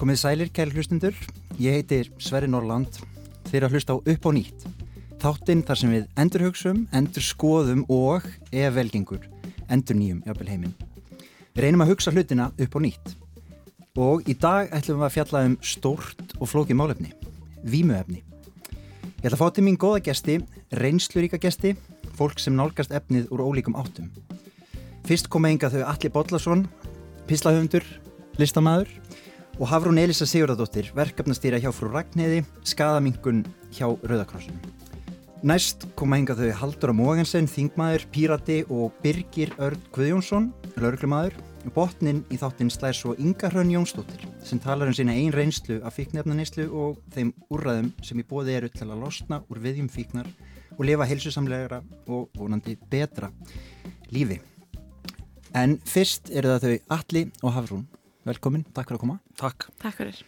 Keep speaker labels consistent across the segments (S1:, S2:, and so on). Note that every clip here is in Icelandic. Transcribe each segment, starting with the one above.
S1: Komið sælir, kæli hlustundur. Ég heiti Sverri Norrland. Þeir að hlusta á upp á nýtt. Þáttinn þar sem við endur hugsum, endur skoðum og, ef velgengur, endur nýjum jafnvel heiminn. Við reynum að hugsa hlutina upp á nýtt. Og í dag ætlum við að fjalla um stórt og flókið málefni. Vímuefni. Ég ætla að fá til mín góða gesti, reynsluríka gesti, fólk sem nálgast efnið úr ólíkum áttum. Fyrst koma enga þau Alli Bollarsson, pislahöfundur, listamæður og Hafrún Elisa Sigurðardóttir, verkefnastýra hjá frú Ragnheði, skadamingun hjá Rauðakrossunum. Næst koma hinga þau Haldur Mógensen, Þingmaður, Pírati og Birgir Örd Guðjónsson, lauruglumadur. Botnin í þáttinn slæðir svo Inga Hrönn Jónsdóttir sem talar um sína einn reynslu af fíknefnanislu og þeim úrræðum sem í bóði eru til að losna úr viðjum fíknar og lifa heilsusamlegra og vonandi betra lífi. En fyrst eru það þau Alli og Hafrún. Velkomin, takk fyrir að koma.
S2: Takk.
S3: Takk fyrir.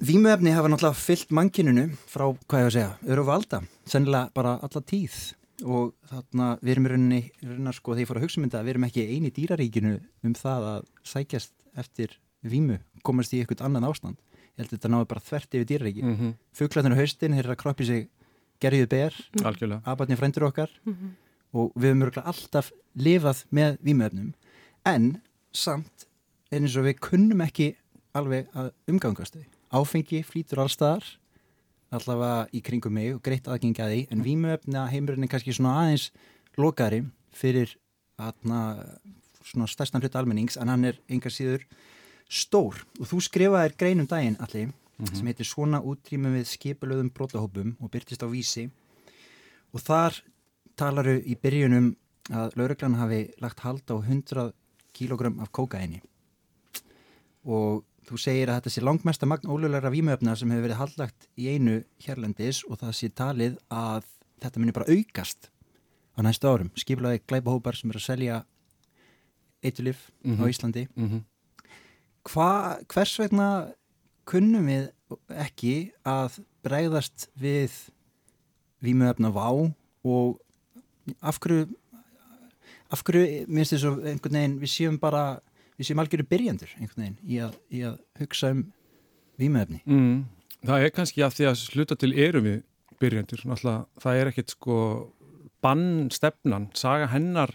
S1: Vímuefni hafa náttúrulega fyllt mannkininu frá, hvað ég að segja, öru valda, sennilega bara alla tíð og þarna við erum í rauninni, rauninni sko, þegar ég fór að hugsa um þetta, við erum ekki eini dýraríkinu um það að sækjast eftir vímu, komast í eitthvað annan ástand. Ég held að þetta náðu bara þvert yfir dýraríki.
S2: Mm -hmm.
S1: Fuglarnir á haustin, þeir eru að kroppi sig gerjuð ber,
S2: Algjörlega.
S1: abatni frændur okkar
S3: Mm -hmm.
S1: og við höfum örgulega alltaf lifað með vímuefnum en samt er eins og við kunnum ekki alveg að umgangast þau. Áfengi flýtur allstaðar allavega í kringum mig og greitt aðgengi að því en vímuefna heimurinn er kannski svona aðeins lokari fyrir aðna svona stærstan hluta almennings en hann er engar síður stór. Og þú skrifaðir greinum daginn allir sem heitir Svona útrýmum við skipulöðum brotahópum og byrtist á vísi. Og þar talaru í byrjunum að lauruglan hafi lagt hald á 100 kílogram af kókaini og þú segir að þetta sé langmesta magn ólulegra vímuöfna sem hefur verið haldlagt í einu hérlendis og það sé talið að þetta muni bara aukast á næstu árum. Skipulaði glæpahópar sem eru að selja eitulif á
S2: Mhm.
S1: Íslandi.
S2: Mm -hmm.
S1: Hva, hvers vegna kunnum við ekki að bregðast við vímuöfna vá og af hverju af hverju minnst þess að einhvern veginn við séum bara, við séum algjöru byrjandur einhvern veginn í að, í að hugsa um vímuöfni.
S2: mm. Það er kannski að því að sluta til erum við byrjandur. Náttúrulega, það er ekkit sko bannstefnan, saga hennar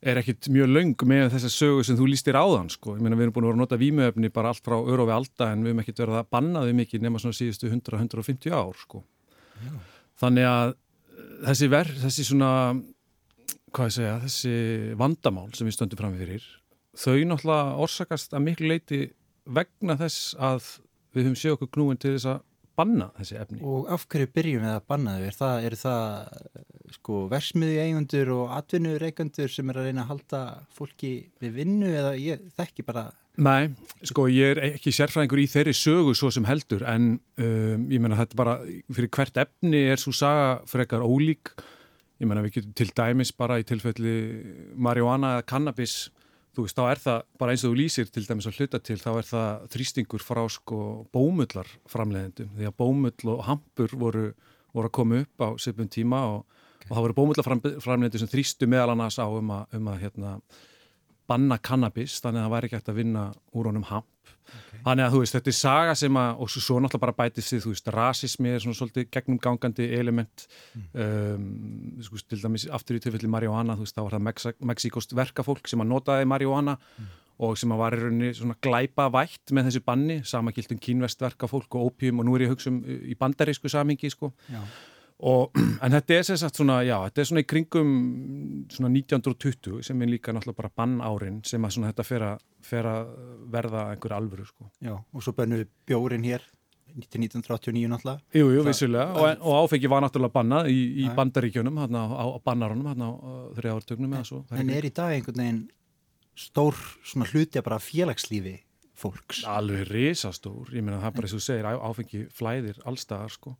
S2: er ekkit mjög löng með þessa sögu sem þú lístir áðan sko. Ég meina við erum búin að vera að nota vímuöfni bara allt frá öru og við alda en við erum ekkit verið að banna þau mikið nema svona síðustu 100-150 ár sko. Þannig að eh, þessi verð, þessi svona hvað ég segja, þessi vandamál sem við stöndum fram fyrir, þau náttúrulega orsakast að miklu leiti vegna þess að við höfum séð okkur knúin til þess að banna þessi efni.
S1: Og af hverju byrjum við að banna þau? Er það, er það sko versmiði eigundur og atvinnureikandur sem er að reyna að halda fólki við vinnu eða ég þekki bara
S2: Nei, sko ég er ekki sérfræðingur í þeirri sögu svo sem heldur en um, ég menna þetta bara fyrir hvert efni er svo saga frekar ólík ég menna við getum til dæmis bara í tilfelli marihuana eða cannabis þú veist, þá er það bara eins og þú lýsir til dæmis að hluta til, þá er það þrýstingur frá sko bómullar framleiðendum, því að bómull og hampur voru, voru að koma upp á sipum tíma og, og það voru bómullar framleiðendur sem þrýstu meðal annars á um að, um að hérna, banna cannabis, þannig að það væri ekki hægt að vinna úr honum hamp. Þannig að þú veist, þetta er saga sem að, og svo, svo náttúrulega bara bætist því, þú veist, rasismi er svona svolítið gegnumgangandi element, um, sko, til dæmis aftur í tilfelli marihuana, þú veist, þá var það Mex Mexikost verkafólk sem að notaði marihuana og sem að var í rauninni svona glæpa vætt með þessu banni, sama gildum kínvest verkafólk og opium og nú er ég að hugsa um í bandarísku samingi, sko.
S1: Já.
S2: Og, en þetta er sem sagt svona, já, þetta er svona í kringum svona 1920 sem er líka náttúrulega bara bann árin sem að svona þetta fer að, fer að verða einhver alvöru, sko.
S1: Já, og svo við bjórin hér til 1989 náttúrulega.
S2: Jú, jú,
S1: Það-
S2: vissulega, og, og áfengi var náttúrulega bannað í, í bandaríkjunum, hérna á, á bannarunum, hérna á þrjá ártögnum eða svo. Það
S1: En er í dag einhvern veginn stór svona hluti af bara félagslífi fólks?
S2: Alveg risastór, ég meina það er bara eins og þú segir, áfengi flæðir allstaðar, sko.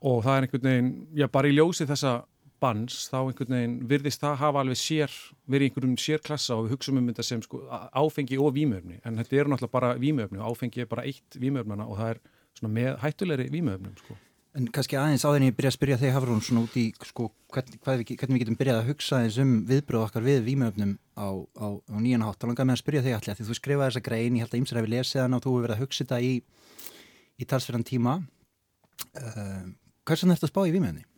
S2: Og það er einhvern veginn, já bara í ljósi þessa banns, þá einhvern veginn virðist það hafa alveg sér, verið einhverjum sérklassa og við hugsaum um þetta sem sko áfengi og vímöfni, en þetta eru náttúrulega bara vímöfni og áfengi er bara eitt vímöfnana og það er svona með hættulegri vímöfnum sko.
S1: En kannski aðeins áður en ég byrja að spyrja þig Hafrún svona út í sko, hvern, við, hvernig við getum byrjað að hugsa eins um viðbröð okkar við výmöfnum á, á, á nýjan hátt. Þá langar með að spyrja þig allir að því þú skrifaði þessa grein, ég held að ymsir hefur lesið hana og þú hefur verið að hugsa þetta í, í talsverðan tíma. Uh, Hversan er þetta að spá í výmöfni?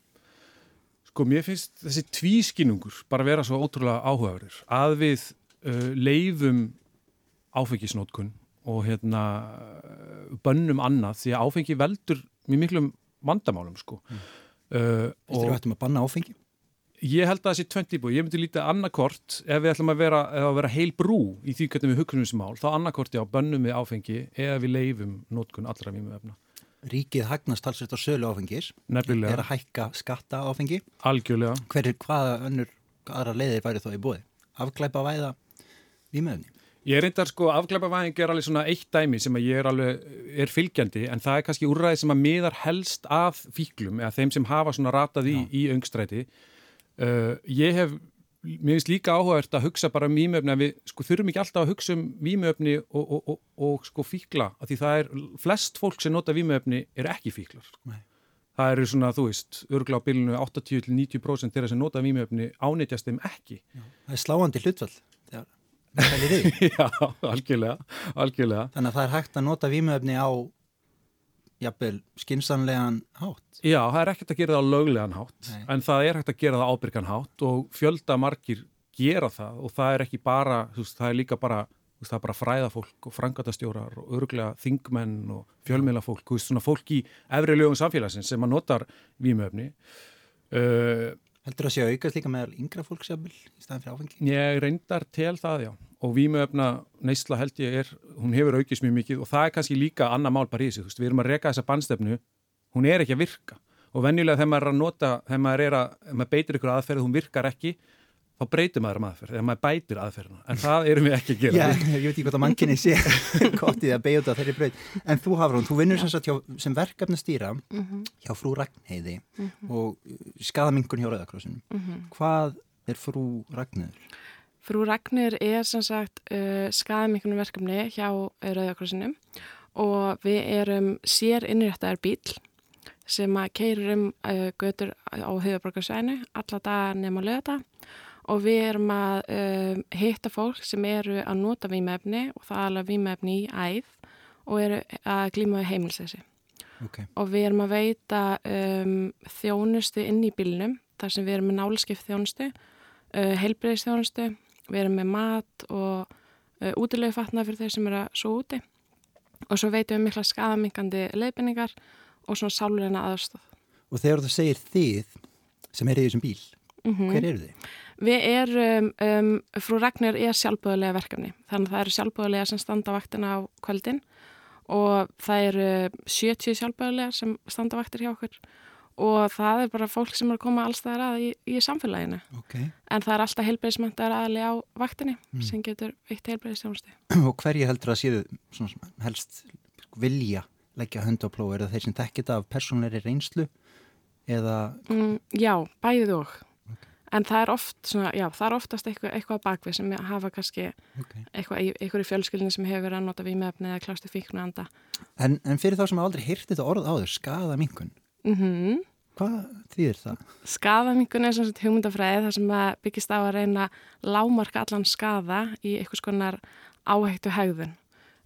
S2: Sko mér finnst þessi tvískinungur bara vera svo ótrúlega áhugaverður að við uh, leifum áfengisnótkun og hérna bönnum annað því að áfengi veldur mjög miklum vandamálum sko. Mm.
S1: Uh, Þú veist, þú ættum að banna áfengi?
S2: Ég held að það sé tventi búið. Ég myndi lítið annarkort ef við ætlum að vera, að vera heil brú í því hvernig við hugsunum þessu mál, þá annarkort já, bönnum við áfengi eða við leifum nótkun allra mýmu efna.
S1: Ríkið hagnast talsveit á sölu áfengis.
S2: Nefnilega.
S1: Er að hækka skatta áfengi.
S2: Algjörlega.
S1: Hver er hvaða önnur, aðra leiðir væri þó í búið? Afklæpa væða výmöfni?
S2: Ég reyndar sko, afglæpavæðing er alveg svona eitt dæmi sem að ég er alveg, er fylgjandi en það er kannski úrræði sem að miðar helst af fíklum eða þeim sem hafa svona ratað í, í öngstræti. Uh, ég hef, mér finnst líka áhugavert að hugsa bara um výmöfni að við sko þurfum ekki alltaf að hugsa um výmöfni og, og, og, og sko fíkla að því það er, flest fólk sem nota výmöfni er ekki fíklar. Nei. Það eru svona, þú veist, örgla á bylunu 80-90% þeirra sem nota výmöfni ánitjast þeim ekki.
S1: Já, það er sláandi hlutvall þegar
S2: Já, algjörlega, algjörlega.
S1: Þannig að það er hægt að nota vímuöfni á jafnvel skinsanlegan hátt.
S2: Já, það er ekkert að gera það á löglegan hátt, Nei. en það er hægt að gera það ábyrgan hátt og fjölda margir gera það og það er ekki bara, veist, það er líka bara, veist, það er bara fræðafólk og frangatastjórar og örglega þingmenn og fjölmiðlafólk, veist, svona fólk í efri lögum samfélagsins sem að notar vímuöfni. Uh,
S1: Heldur það að sé aukast líka með yngra fólksjafil í staðin fyrir áfengi?
S2: Ég reyndar til það, já. Og vímuöfna neysla held ég er, hún hefur aukist mjög mikið og það er kannski líka annað mál þessu. Þú veist, við erum að reka þessa bannstefnu, hún er ekki að virka. Og venjulega þegar maður er að nota, þegar maður, að, maður beitir ykkur aðferð, hún virkar ekki, þá breytir maður um aðferð, þegar maður bætir aðferðina. En það erum við ekki að gera.
S1: Já, ég veit ekki hvað það mannkynni sé gott í að beigja út af þeirri breyt. En þú Hafrún, þú vinnur sem, hjá, sem verkefnastýra mm -hmm. hjá frú Ragnheiði mm -hmm. og skadamingun hjá Rauðakrossunum. Mm -hmm. Hvað er frú Ragnheiður?
S3: Frú Ragnheiður er sem sagt uh, skadamingunum verkefni hjá Rauðakrossunum og við erum sér innréttaðar bíl sem að keirir um uh, götur á höfuborgarsvæðinu alla dagar nema lögata og við erum að um, hitta fólk sem eru að nota výmefni og það er alveg výmefni í æð og eru að glíma heimilsessi. Okay. Og við erum að veita um, þjónustu inn í bílnum þar sem við erum með nálaskipt þjónustu, uh, heilbreyðstjónustu, við erum með mat og uh, útilegu fatna fyrir þeir sem eru að svo úti og svo veitum við mikla skadamingandi leifinningar og svona sálurinna aðstóð.
S1: Og þegar þú segir þið sem er í þessum bíl, mm -hmm. hver eru þið?
S3: Við erum, um, frú Ragnar er sjálfbúðulega verkefni, þannig að það eru sjálfbúðulega sem standa vaktina á kvöldin og það eru 70 sjálfbúðulega sem standa vaktir hjá okkur og það er bara fólk sem er að koma allstaðar að í, í samfélaginu.
S1: Okay.
S3: En það er alltaf heilbreyðismöntar aðli á vaktinni mm. sem getur eitt heilbreyðistjónusti.
S1: Og hverji heldur að séu helst vilja leggja hönd á plóð? Er það þeir sem þekkit af persónleiri reynslu? Eða...
S3: Mm, já, bæðið og en það er oft svona, já, það er oftast eitthvað, eitthvað bakvið sem hafa kannski okay. eitthvað, í fjölskyldinu sem hefur verið að nota výmefni eða klástu fíknu anda.
S1: En, en fyrir þá sem aldrei hýrt þetta orð áður, skadamingun,
S3: mm -hmm.
S1: hvað þýðir það?
S3: Skadamingun er svona hugmyndafræði þar sem byggist á að reyna lámarka allan skada í eitthvað skonar áhættu hegðun.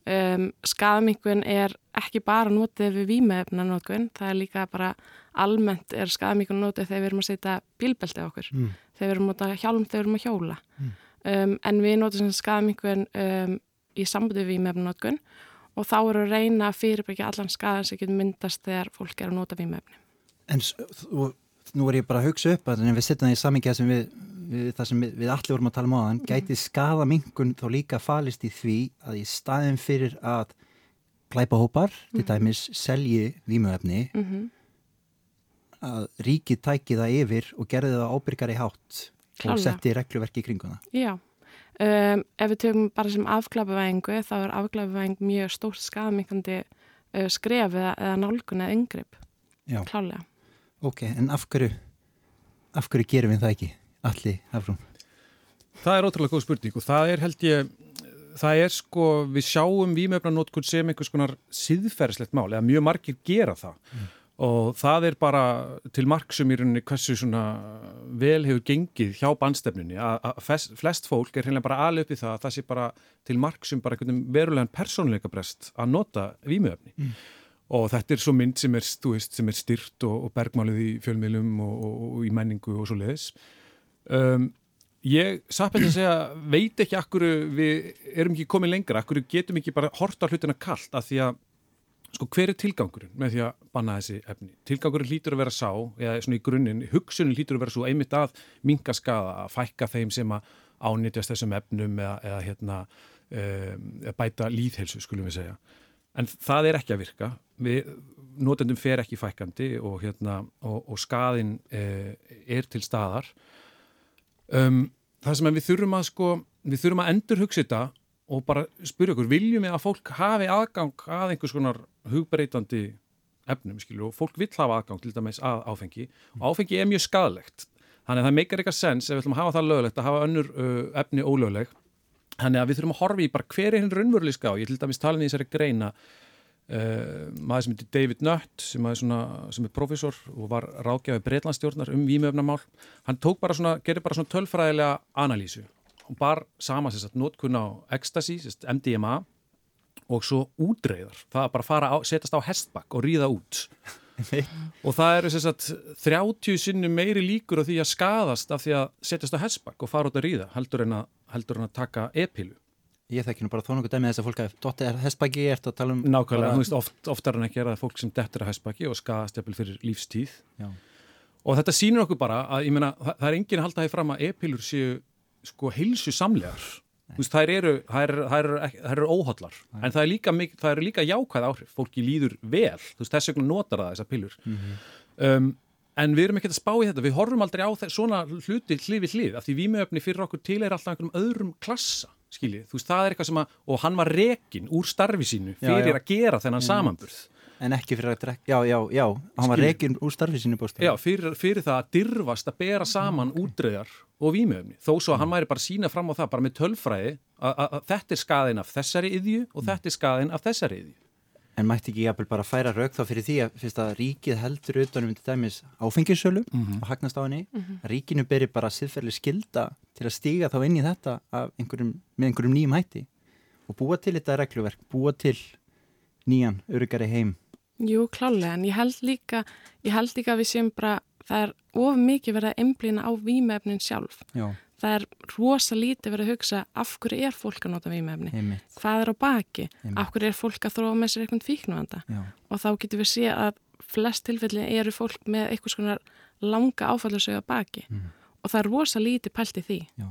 S3: Um, skadamingun er ekki bara notið við výmefna notgun, það er líka bara almennt er skadamíkun notið þegar við erum að setja bílbelti á okkur, mm. þegar við erum að hjálm þegar við erum að hjóla mm. um, en við notum skadamíkun um, í sambandi við vímefnunótkun og þá eru að reyna að fyrirbyggja allan skadan sem getur myndast þegar fólk er að nota vímefni.
S1: En þú, nú er ég bara að hugsa upp að við setjum það í samingja sem við, við það sem við, við allir vorum að tala um á þann, mm. gæti skadamíkun þá líka falist í því að í staðin fyrir að glæpahópar, til mhm. dæmis selji vímöfni -hmm að ríkið tæki það yfir og gerði það ábyrgar í hátt Klálega. og setti regluverki í kringuna.
S3: Já, um, ef við tökum bara sem afklapavæðingu þá er afklapavæðing mjög stórt skafmyggandi uh, skref eða, eða nálgun eða yngripp. Já. Klálega.
S1: Ok, en af hverju, af hverju gerum við það ekki allir afrún?
S2: Það er ótrúlega góð spurning og það er held ég það er sko, við sjáum výmöfnarnótkun sem einhvers konar síðferðslegt mál eða mjög margir gera það mm og það er bara til marksum í rauninni hversu svona vel hefur gengið hjá bandstefnunni. Að flest fólk er hreinlega bara alveg upp í það að það sé bara til marksum bara einhvern verulegan persónleika brest að nota výmjöfni mm. og þetta er svo mynd sem er, veist, sem er styrt og, og bergmálið í fjölmiðlum og, og, og í menningu og svo leiðis um, ég satt með því að segja veit ekki akkur við erum ekki komið lengra, akkur getum ekki bara horta hlutina kallt að því að Sko hver er tilgangurinn með því að banna þessi efni? Tilgangurinn hlýtur að vera sá, eða svona í grunninn, hugsunin hlýtur að vera svo einmitt að minga skada, að fækka þeim sem að ánýtjast þessum efnum eða, eða hérna, um, bæta líðhelsu, skulum við segja. En það er ekki að virka. Við, notendum fer ekki fækandi og, hérna, og, og skadin eh, er til staðar. Um, það sem við þurfum að, sko, við þurfum að endur hugsa þetta og bara spyrja okkur, viljum við að fólk hafi aðgang að einhvers konar hugbreytandi efnum, skilju, og fólk vill hafa aðgang til dæmis að áfengi. Og áfengi er mjög skadalegt, þannig að það meikar eitthvað sens ef við ætlum að hafa það löglegt að hafa önnur uh, efni ólögleg, þannig að við þurfum að horfi í bara hver er hinn raunveruleg ská, ég til dæmis talin í þessari greina uh, maður sem heitir David Nutt sem er, er profesor og var rákjafið breitlandstjórnar um výmöfnamál, hann tók bara svona, gerir bara svona tölfræðilega analýsu og bar sama sérstaklega nótkunn á ecstasy, sérstaklega MDMA og svo útreiðar, það er bara að fara á, setjast á hestbakk og ríða út. Og það eru sérstaklega 30 sinni meiri líkur á því að skadast af því að setjast á hestbakk og fara út að ríða heldur en að, heldur en að taka e-pilu.
S1: Ég þekki nú bara þó nokkuð dæmið þess að fólk að dotti er hestbakki, ert að tala um
S2: Nákvæmlega, þú veist, oft, oftar en ekki er það fólk sem dettur að hestbakki og skadast jafnvel fyrir lífstíð. Já. og þetta sínur okkur bara að, meina, það, það er enginn að halda því fram að e-pilur séu sko heilsu samlegar veist, þær eru, eru, eru, eru Nei. en það er líka, er líka jákvæð áhrif fólki líður vel, veist, þess vegna notar það þessar pillur mm -hmm. um, en við erum ekki að spá í þetta, við horfum aldrei á svona hluti hlið við hlið, af því výmjöfni fyrir okkur til er alltaf einhverjum öðrum klassa skiljið, þú veist, það er eitthvað sem að og hann var rekin úr starfi sínu fyrir já, já. að gera þennan mm. samanburð
S1: En ekki fyrir að drekka, já, já, já, hann var reygin úr starfið sínu bóstað.
S2: Já, fyrir, fyrir það að dirfast að bera saman okay. útreðar og výmjöfni. Þó svo að hann væri bara sína fram á það, bara með tölfræði, að þetta er skaðin af þessari yðju og mm. þetta er skaðin af þessari yðju.
S1: En mætti ekki jafnvel bara færa rauk þá fyrir því að, fyrst að ríkið heldur utanum til dæmis áfengisölu mm -hmm. og hagnast á henni, mm -hmm. ríkinu beri bara siðferðli skilda til að stíga þá inn í þetta einhverjum, með einhverjum nýjum hætti og búa til þetta regluverk, búa til nýjan, örugari heim
S3: Jú, klálega, en ég held líka, ég held líka að við séum bara, það er of mikið verið að einblýna á výmefnin sjálf. Já. Það er rosa lítið verið að hugsa af hverju er fólk að nota výmefni, Einmitt. hvað er á baki, Einmitt. af hverju er fólk að þróa með sér eitthvað fíknuvanda og þá getur við sé að flest tilfelli eru fólk með eitthvað svona langa áfallasögu á baki mm. og það er rosa lítið pælt í því Já.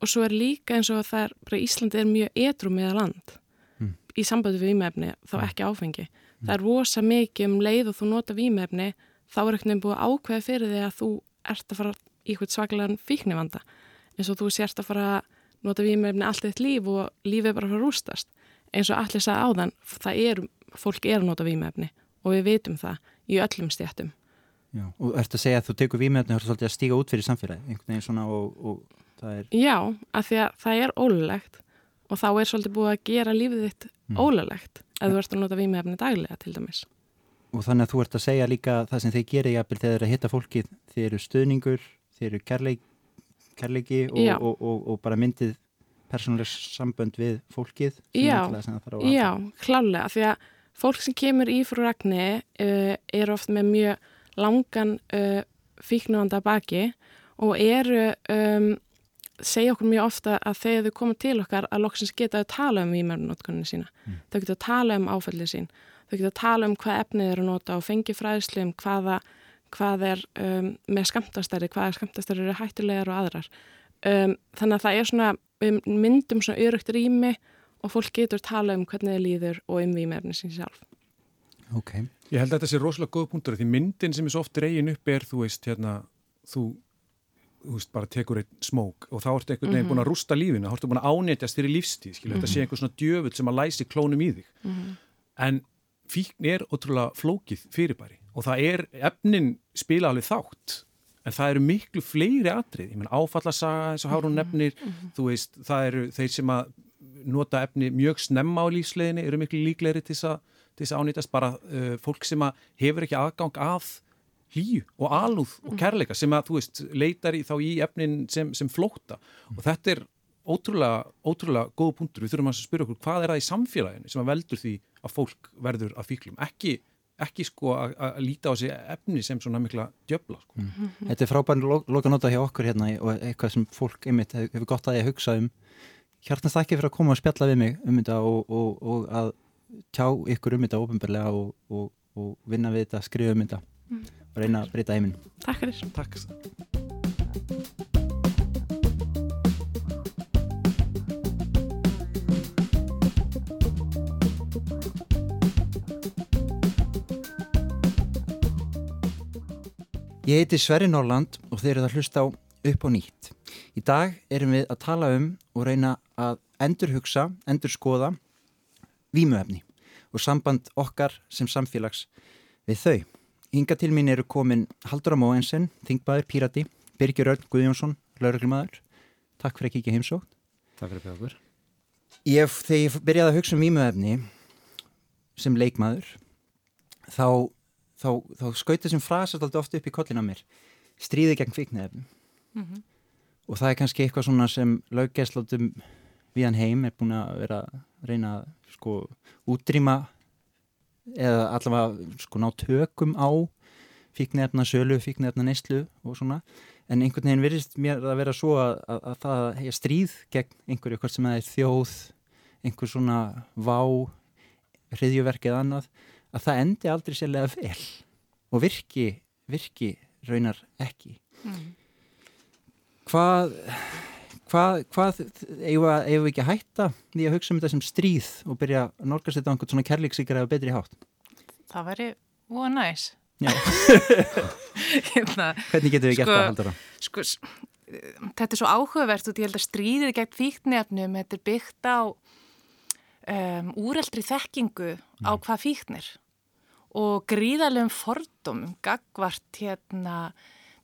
S3: og svo er líka eins og að það er, bara Íslandi er mjög edru með land mm. í sambandi við výmefni þá ekki áfengi það er rosa mikið um leið og þú nota výmefni þá er ekkert nefn búið ákveða fyrir því að þú ert að fara í eitthvað svaklegan fíknivanda eins og þú sérst að fara að nota výmefni allt eitt líf og lífið bara fara að rústast eins og allir sagði áðan það er, fólk er að nota výmefni og við veitum það í öllum stjættum
S1: Já, og ertu að segja að þú tekur výmefni og þú ert svolítið að stíga út fyrir samfélagi einhvern veginn svona og, og það er
S3: Já, af því að það er ólulegt og þá er svolítið búið að gera lífið þitt mm. ólulegt að þú ert að nota vímefni daglega til dæmis.
S1: Og þannig að þú ert að segja líka það sem þeir gera jafnvel þegar þeir eru að hitta fólkið, þeir eru stöðningur, þeir eru kærleik, kærleiki og, og, og, og bara myndið persónulegs sambönd við fólkið.
S3: Já, já, klálega, því að fólk sem kemur í frú Ragni uh, er oft með mjög langan uh, fíknuvanda baki og eru um, segja okkur mjög ofta að þegar þau koma til okkar að loksins geta að tala um výmjörnunotkunni sína. Mm. Þau geta að tala um áfællið sín. Þau geta að tala um hvað efnið eru að nota og fengi fræðslu um hvaða, hvað er um, með skamtastæri, hvaða skamtastæri eru hættulegar og aðrar. Um, þannig að það er svona, við myndum svona örugt rými og fólk getur að tala um hvernig þið líður og um výmjörnunni sín sjálf.
S2: Ok. Ég held að þetta sé rosalega góð punktur því myndin sem er svo oft reygin upp er, þú veist, hérna, þú þú veist, bara tekur einn smók og þá ertu einhvern veginn mm -hmm. búin að rústa lífinu þá ertu búin að ánetjast fyrir lífstíð, skilja, mm -hmm. þetta sé mhm. einhvern svona djöfull sem að læsi klónum í þig mm -hmm. en fíkn er ótrúlega flókið fyrirbæri og það er efnin spila alveg þátt en það eru miklu fleiri atrið, ég menn áfallasaga eins og hárun mhm. nefnir, mhm. þú veist það eru þeir sem að nota efni mjög snemma á lífsleginni, eru miklu líklegri til þess til þess að ánýtast bara uh, fólk sem að hefur ekki aðgang að hlýju og alúð og kærleika sem að þú veist leitar í þá í efnin sem, sem flóta og þetta er ótrúlega, ótrúlega góða punktur, við þurfum að spyrja okkur hvað er það í samfélaginu sem að veldur því að fólk verður að fíklum, ekki ekki sko að, að líta á þessi efni sem svona mikla djöbla sko. mm.
S1: -hmm. Þetta er frábæri lo lokanóta hjá okkur hérna og eitthvað sem fólk einmitt hefur gott að ég hugsa um. Hjartast ekki fyrir að koma og spjalla við mig um þetta og, og, og að tjá ykkur um þetta ofinbarlega og, og vinna við þetta, skrifa um þetta. Mm. og reyna að breyta heiminn
S3: Takk fyrir.
S2: Takk
S1: Ég heiti Sverri Norland og þeir eru að hlusta á upp og nýtt. Í dag erum við að tala um og reyna að endurhugsa, endurskoða vímuefni og samband okkar sem samfélags við þau. Hinga til mín eru komin Haldur Amóensen, Þingbaður, Pírati, Birgir Örn Guðjónsson, Lauruglumadur. Takk fyrir að kíkja heimsótt.
S4: Takk fyrir að bjóða okkur.
S1: Ég, þegar ég byrjaði að hugsa um vímuefni sem leikmaður, þá þá, þá skaut þessum frasast alltaf ofta upp í kollin á mér. Stríði gegn fíknæðefnum mm -hmm. og það er kannski eitthvað svona sem laugjæðslótum við hann heim er búin að vera að reyna að sko útrýma eða allavega sko ná tökum á fíknæfna sölu, fíknæfna neyslu og svona. En einhvern veginn virðist mér að vera svo að, að, að það hefja stríð gegn einhverju, hvort sem það er þjóð einhver svona vá hriðjuverk eða annað að það endi aldrei sérlega vel og virki, virki raunar ekki. Mm. hvað hvað, hvað eigum við ekki að hætta því að hugsa um þetta sem stríð og byrja að norgast þetta á einhvern svona kærleiksíkara eða betri hátt?
S5: Það væri óa næs.
S1: Hérna, hvernig getur við sko, gert það haldur á
S5: sko, þetta er svo áhugavert og ég held að stríðið gegn fíknefnum þetta er byggt á um, úreldri þekkingu á mm. hvað fíknir og gríðarlegum fordómum gagvart hérna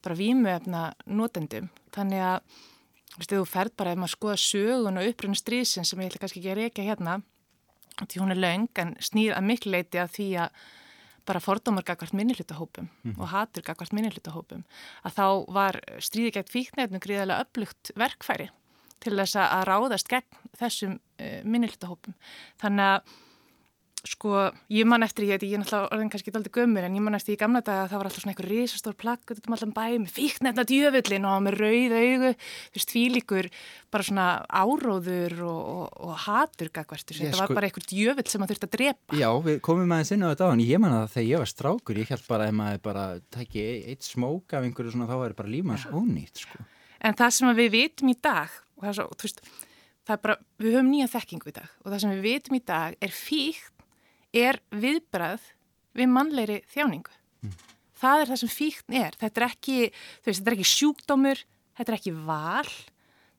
S5: bara výmuefna notendum þannig að þú veist, þú ferð bara ef maður skoða sögun og uppröndu strísin sem ég ætla kannski ekki að reyka hérna því hún er laung en snýr að miklu leiti að því að bara fordómar gagvart minnilutahópum mm. og hatur gagvart minnilutahópum að þá var stríði gegn fíknefnum gríðarlega upplugt verkfæri til þess að ráðast gegn þessum uh, eh, minnilutahópum þannig að sko, ég man eftir, ég, ég er náttúrulega orðin kannski aldrei gömur, en ég man eftir í gamla dag að það var alltaf svona einhver risastór plakk út um allan bæ með fíknefna djöfullin og með rauð augu, þú veist, fílikur bara svona áróður og, og, og hatur gagvert, þetta sko, var bara einhver djöfull sem maður þurfti að drepa.
S1: Já, við komum aðeins inn á þetta á, en ég man að þegar ég var strákur, ég held bara að maður bara tæki eitt smók af einhverju svona, þá væri bara lífans ónýtt, sko.
S5: En það sem við vitum í dag, og það er svo, þú veist, það er bara, við höfum nýja þekkingu í dag og það sem við vitum í dag er fíkt er viðbrað við mannleiri þjáningu. Mm. Það er það sem fíkn er. Þetta er ekki, veist, þetta er ekki sjúkdómur, þetta er ekki val,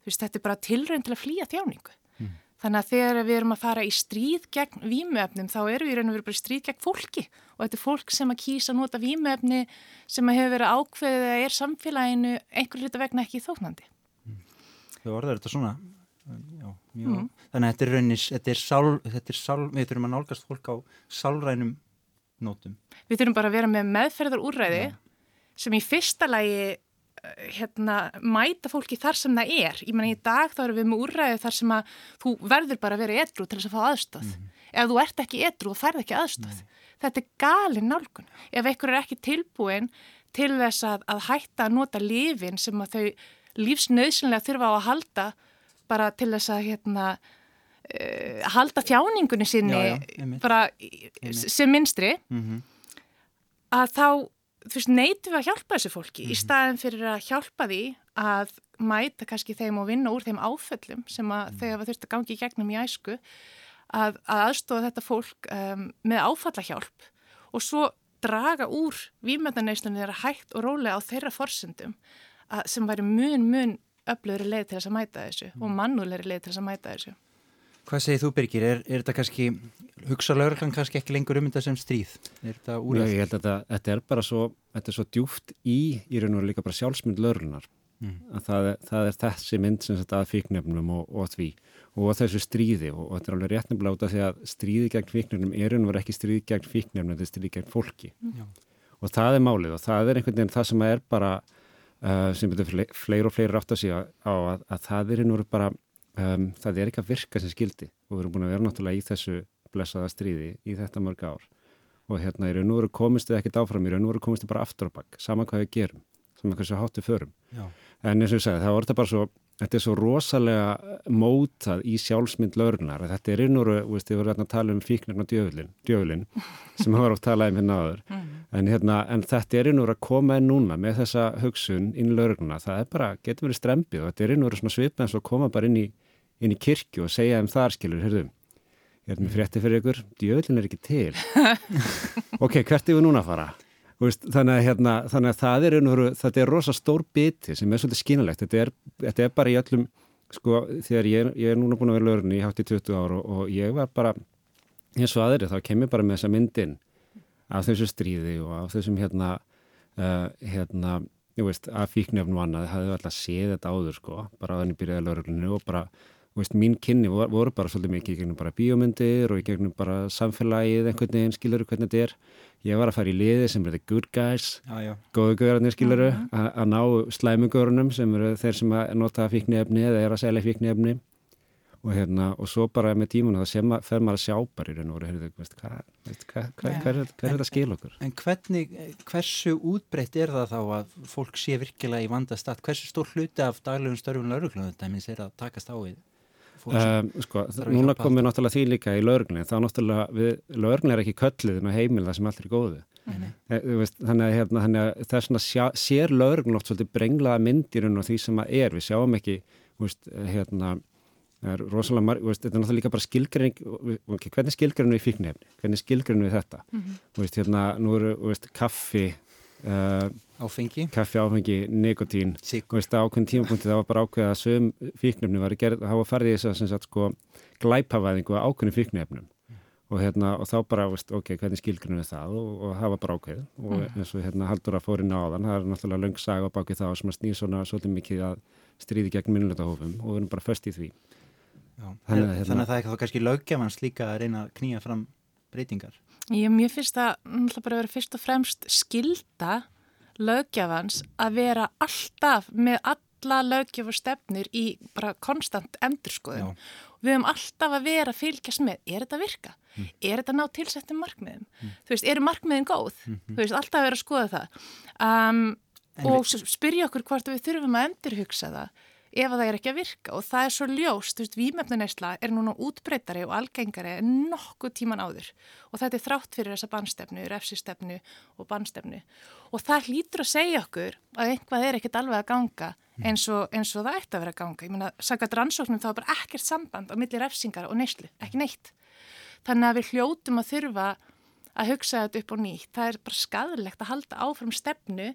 S5: veist, þetta er bara tilrönd til að flýja þjáningu. Mm. Þannig að þegar við erum að fara í stríð gegn výmuefnum þá eru við í raun og veru bara í stríð gegn fólki og þetta er fólk sem að kýsa að nota výmuefni sem að hefur verið ákveðið að er samfélaginu einhver hluta vegna ekki þóknandi.
S1: Mm. Þau orðar þetta svona Já, mm. Þannig að þetta er raunis, þetta er sál, þetta er sál, við þurfum að nálgast fólk á sálrænum nótum.
S5: Við þurfum bara að vera með meðferðar úrræði ja. sem í fyrsta lagi eh, hérna, mæta fólki þar sem það er. Ég menna í dag þá erum við með úrræði þar sem að þú verður bara að vera edru til þess að fá aðstöð. Mm. Ef þú ert ekki edru og færð ekki aðstöð. Mm. Þetta er galin nálgun. Ef einhver er ekki tilbúin til þess að, að hætta að nota lífin sem að þau lífsnauðsynlega þurfa á að halda bara til þess að hérna uh, halda þjáningunni sinni já, já, bara sem minstri mm -hmm. að þá veist, neytum við að hjálpa þessu fólki mm -hmm. í mhm. staðin fyrir að hjálpa því að mæta kannski þeim og vinna úr þeim áföllum sem að mm hafa þurft að gangi í gegnum í æsku að, að aðstofa þetta fólk um, með áfallahjálp og svo draga úr výmöndaneyslunni þeirra hægt og rólega á þeirra forsendum að, sem væri mun mun öflugri leið til þess að mæta þessu mm. og mannúlegri leið til þess að mæta þessu.
S1: Hvað segir þú Birgir? Er, er þetta kannski, hugsa lauruglan kannski ekki lengur um þetta sem stríð? Er
S4: þetta úrætt? Ég held að þetta, þetta er bara svo, þetta er svo djúft í, í raun og líka bara sjálfsmynd lauruglunar mm. það, það er þessi mynd sem þetta að fíknefnum og, og því og þessu stríði og, og þetta er alveg út af því að stríði gegn fíknefnum er einhver ekki stríði gegn fíknefnum, þetta er stríði gegn fólki Já. og það er málið og það er einhvern veginn það sem er bara uh, sem betur fleir og fleiri átt að sé á að, að það er einhver bara um, það er ekki að virka sem skildi og við erum búin að vera náttúrulega í þessu blessaða stríði í þetta mörg ár. Og hérna í raun og veru komistu ekkert áfram í raun og veru komistu bara aftur á bakk saman hvað við gerum, saman hvað við hátum förum. Já. en eins og ég sagði, það voru þetta bara svo þetta er svo rosalega mótað í sjálfsmynd laurnar þetta er einu og veist, ég voru að tala um fíknirna djöflin, djöflin sem við varum að tala um hérna áður mm. en, hérna, en þetta er og að koma inn núna með þessa hugsun inn í laurna það er bara, getur verið strempið og þetta er að svipa eins og koma bara inn í, inn í kirkju og segja um þar skilur, heyrðum ég er með frétti fyrir ykkur, djöflin er ekki til ok, hvert er við núna að fara? Veist, þannig, að, hérna, þannig að það er einhverju, þetta er rosa stór biti sem er svolítið skínalegt þetta þetta er bara í öllum sko þegar ég, ég er núna búin að vera lögurni í hátt í 20 ára og, og ég var bara eins og aðri þá kem ég bara með þessa myndin af þessu stríði og af þessum hérna uh, hérna, ég veist, af fíknefnum annað, það hefði alltaf séð þetta áður sko, bara að henni byrjaði lögurni og bara Veist, mín kynni voru, voru bara svolítið mikið í gegnum bara bíómyndir og í gegnum bara samfélagið einhvern veginn, skilur hvernig þetta er. Ég var að fara í liði sem er the good guys. Góðu göðarnir skiluru að ná slæmugörunum sem eru þeir sem að nota fíknefni eða er að selja fíknefni og hérna og svo bara með tímuna það fer maður að sjá bara í raun og veru hvað er þetta skil okkur?
S1: En hvernig, hversu útbreytt er það þá að fólk sé virkilega í vandastart, hversu stór hluti af daglegum störfum lauruglöðum þetta er að takast á við
S4: Um, sko, núna komum við náttúrulega því líka í laurgni þá náttúrulega, laurgni er ekki kölliðin og heimil það sem allir er góðu. Mm. veist, þannig að, hérna, að það er svona sjá, sér laurgni oft svolítið brenglaða myndirinn og því sem að er, við sjáum ekki veist, hérna það er rosalega marg, veist, þetta er náttúrulega líka bara skilgrinning okay, hvernig skilgrinnu við fíknefni hvernig skilgrinnu við þetta? Mm -hmm. hérna, nú eru kaffi
S1: uh, áfengi.
S4: Kaffi, áfengi, nikotín ákveðin tímapunkti það var bara ákveð að sögum fíknefni var gerð, það var ferðið þess að sko, glæpavæðingu að ákveðin fíknefnum mm. og, hérna, og þá bara, veist, ok, hvernig skilgrunum við það? Og, og það var bara ákveð og mm. eins og hérna haldur að fóri náðan, það er náttúrulega löng saga baki það sem að snýð svona svolítið mikið að stríði gegn minnulöntahófum og við erum bara föst í því.
S1: Já, þannig, að, hérna, þannig að það er þá kannski löggefans líka að reyna að knýja fram breytingar.
S5: Ég, finnst það náttúrulega bara að vera fyrst og fremst skilda lögjafans að vera alltaf með alla lögjafastefnir í bara konstant endurskoðum. Við höfum alltaf að vera að fylgjast með, er þetta virka? Mm. Er þetta ná tilsettum markmiðum? Mm. Þú veist, eru markmiðin góð? Mm -hmm. Þú veist, alltaf að vera að skoða það. Um, og við... spyrja okkur hvort við þurfum að endurhugsa það ef það er ekki að virka og það er svo ljóst, þú veist, výmefnuneysla er núna útbreytari og algengari en nokkuð tíman áður og þetta er þrátt fyrir þessa bannstefnu, refsistefnu og bannstefnu og það hlýtur að segja okkur að einhvað er ekkert alveg að ganga eins og, eins og það ætti að vera að ganga. Ég meina, sagat rannsóknum þá er bara ekkert samband á milli refsingar og neyslu, ekki neitt. Þannig að við hljótum að þurfa að hugsa þetta upp og nýtt. Það er bara skadilegt að halda áfram stefnu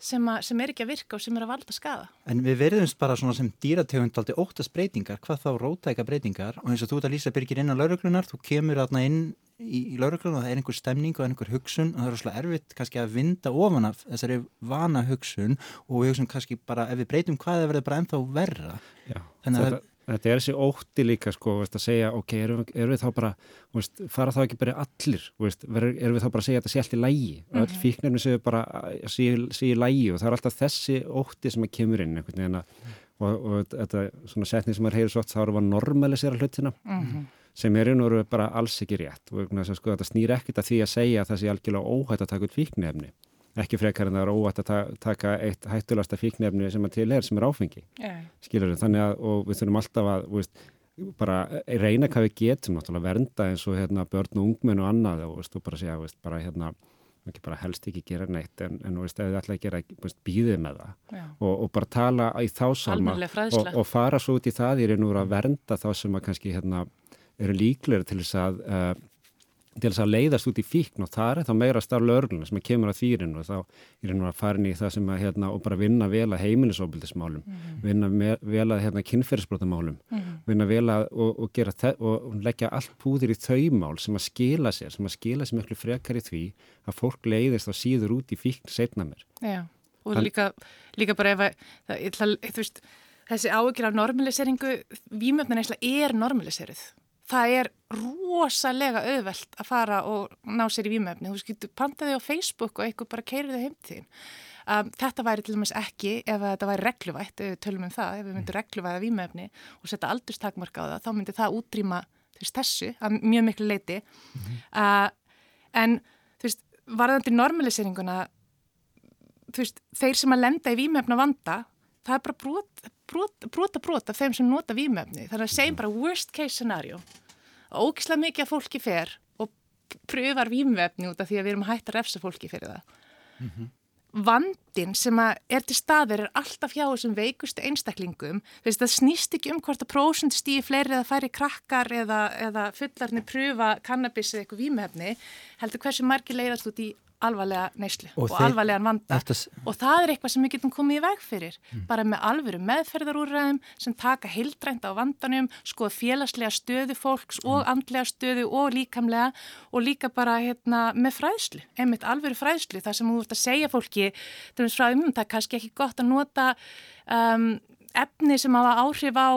S5: sem, a, sem er ekki að virka og sem er að valda skada.
S1: En við verðumst bara svona sem dýrategund aldrei óttast breytingar, hvað þá rótæka breytingar og eins og þú ert að lýsa byrgir inn á lauruglunar, þú kemur aðna inn í, í lauruglunar og það er einhver stemning og einhver hugsun og það er svolítið erfitt kannski að vinda ofan af þessari vana hugsun og við hugsun kannski bara ef við breytum hvað það verður bara ennþá verra.
S4: Já, Þannig að Þetta er þessi ótti líka sko veist, að segja ok, erum við, erum við þá bara veist, fara þá ekki bara allir veist, erum við þá bara að segja að þetta sé allt í lægi mm -hmm. öll fíknarnir séu bara sé, í lægi og það er alltaf þessi ótti sem kemur inn mm. og, og þetta svona setning sem er heyri svo þá við að normalisera hlutina mm -hmm. sem er einhverju bara alls ekki rétt og sko, þetta snýr ekkert að því að segja að það sé algjörlega óhætt að taka út fíknefni ekki frekar en það er óvægt að ta taka eitt hættulasta fíknefni sem að til er sem er áfengi. Yeah. skilur við þannig að og við þurfum alltaf að veist, bara reyna hvað við getum náttúrulega vernda eins og hérna börn og ungmenn og annað og veist, og bara segja veist, bara hérna ekki bara helst ekki gera neitt en, en veist, ef þið ætla að gera býðið með það. Og, og bara tala í þá salma og, og fara svo út í það í vera að vernda þá sem að kannski hérna eru líklega til þess að uh, til þess að leiðast út í fíkn og það er þá meira starf lögurluna sem kemur að þýrin og þá er það að fara inn í það sem að hérna, og bara vinna vel að heimilisofbildismálum mm -hmm. vinna vel að hérna, kynferðisbrotamálum mm -hmm. vinna vel að og, og, og leggja allt púðir í þaumál sem að skila sér, sem að skila sér miklu frekar í því að fólk leiðist á síður út í fíkn setna mér
S5: Já. og líka, líka bara ef að, það, þú veist, þessi áökjur af normaliseringu, výmöfnin einslega er normaliseruð. Það er rosalega auðvelt að fara og ná sér í výmöfni. Þú skiltu pantaði á Facebook og eitthvað bara keirið það heim til þín. Um, þetta væri til dæmis ekki ef þetta væri regluvætt, ef við tölum um það, ef við myndum regluvæða výmöfni og setja aldurstakmarka á það, þá myndi það útrýma veist, þessu að mjög miklu leiti. Mm -hmm. uh, en þú veist, varðandi normaliseringuna, þú veist, þeir sem að lenda í výmöfna vanda, það er bara brot, brot, brota brot af þeim sem nota výmöfni. Þannig að segjum bara worst case scenario. Ógislega mikið að fólki fer og pröfar výmöfni út af því að við erum hægt að refsa fólki fyrir það. Mm -hmm vandin sem er til staðir er alltaf hjá þessum veikustu einstaklingum. Það snýst ekki um hvort að prósund stýi fleiri eða færi krakkar eða, eða fullarni pröfa kannabis eða eitthvað výmefni heldur hversu margi leiðast út í alvarlega neyslu og, og alvarlegan vanda eftir... og það er eitthvað sem við getum komið í veg fyrir mm. bara með alvöru meðferðarúræðum sem taka hildrænt á vandanum skoða félagslega stöðu fólks mm. og andlega stöðu og líkamlega og líka bara hérna, með fræðslu einmitt alvöru fræðslu þar sem þú ert að segja fólki það er kannski ekki gott að nota um, efni sem hafa áhrif á,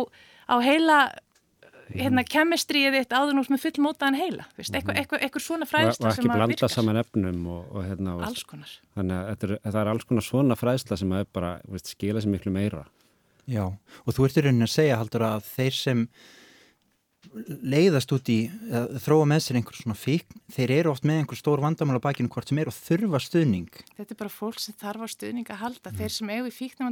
S5: á heila hérna kemistrið þitt áður nú sem er fullmótaðan heila eitthvað eitthva, eitthva svona fræðsla
S4: sem að virkar. og ekki blanda saman efnum og, og hérna
S5: alls konar.
S4: Þannig að er, það er alls konar svona fræðsla sem að bara veist, skila sér miklu meira.
S1: Já, og þú ert í rauninni að segja haldur að þeir sem leiðast út í þróa með sér einhver svona fík þeir eru oft með einhver stór vandamál á bakinu hvort sem er og þurfa stuðning.
S5: Þetta er bara fólk sem þarf á stuðning að halda. Mm. þeir sem eigu í fíknum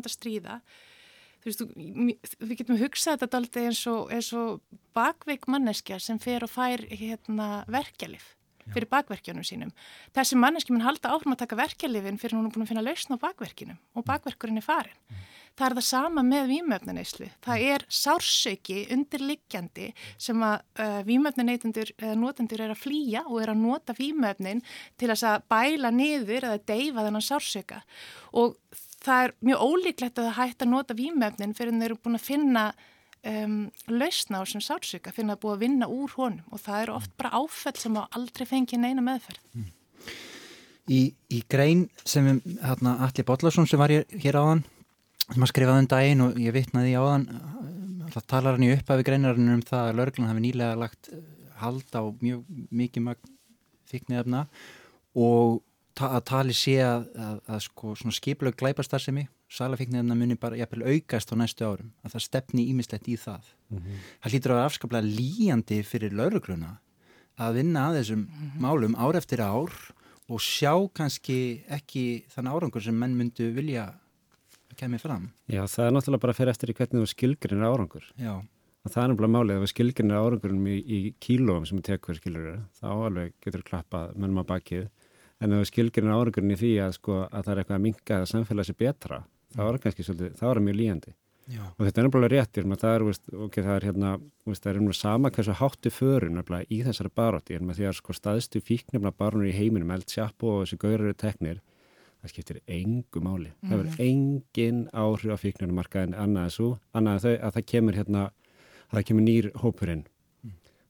S5: þú veist, við getum hugsað þetta aldrei eins og, og bakveik manneskja sem fer og fær hérna, verkjalið fyrir bakverkjunum sínum. Þessi manneski mun halda áfram að taka verkjalifin fyrir hún er búin að finna lausn á bakverkinum og bakverkurinn er farin. Mm. Það er það sama með výmöfnaneyslu. Það er sársöki undirliggjandi sem að uh, výmöfnaneytundur eða notendur er að flýja og er að nota výmöfnin til að bæla niður eða deyfa þennan sársöka og það er mjög ólíklegt að það hægt að nota výmefnin fyrir en þeir eru búin að finna um, lausna á sem sátsöka, finna að búið að vinna úr honum og það eru oft bara áfell sem á aldrei fengi neina meðferð. Mm.
S1: Í, í grein sem við, hérna, Alli Bodlason sem var hér, hér áðan, sem að skrifaði um daginn og ég vitnaði í áðan, það talar hann í upphafi greinarinn um það að Lörglann hafi nýlega lagt eh, hald á mjög mikið magn fikniðefna og ta að tali sé að, að, að sko, skiplaug glæpastarsemi salafíknirna muni bara jæfnvel aukast á næstu árum, að það stefni ímislegt í það. Mm -hmm. það hlýtur að vera afskaplega líjandi fyrir laurugluna að vinna að þessum mm -hmm. málum ár eftir ár og sjá kannski ekki þann árangur sem menn myndu vilja að kemja fram.
S4: Já, það er náttúrulega bara að fyrir eftir í hvernig þú skilgrinir árangur.
S1: Já.
S4: Það er náttúrulega málið að við skilgrinir árangurum í, í kílóum sem við tekum skilur þá alveg getur klappað mönnum á bakið en ef við skilgjörnum árangurinn í því að, sko, að það er eitthvað að minga að samfélag sé betra er það kannski svolítið, það mjög líjandi. Já. og þetta er náttúrulega réttir það er, veist, okay, það er hérna, veist, það er einhverja sama hversu háttu förun í þessari barótti en með því að sko, staðstu fíknefna barónur í heiminum eld sjapp og þessi gaurar eru teknir það skiptir engu máli. Mm. það verður engin áhrif á fíknefnumarka en annað þessu, annað að það kemur hérna, það kemur nýr hópurinn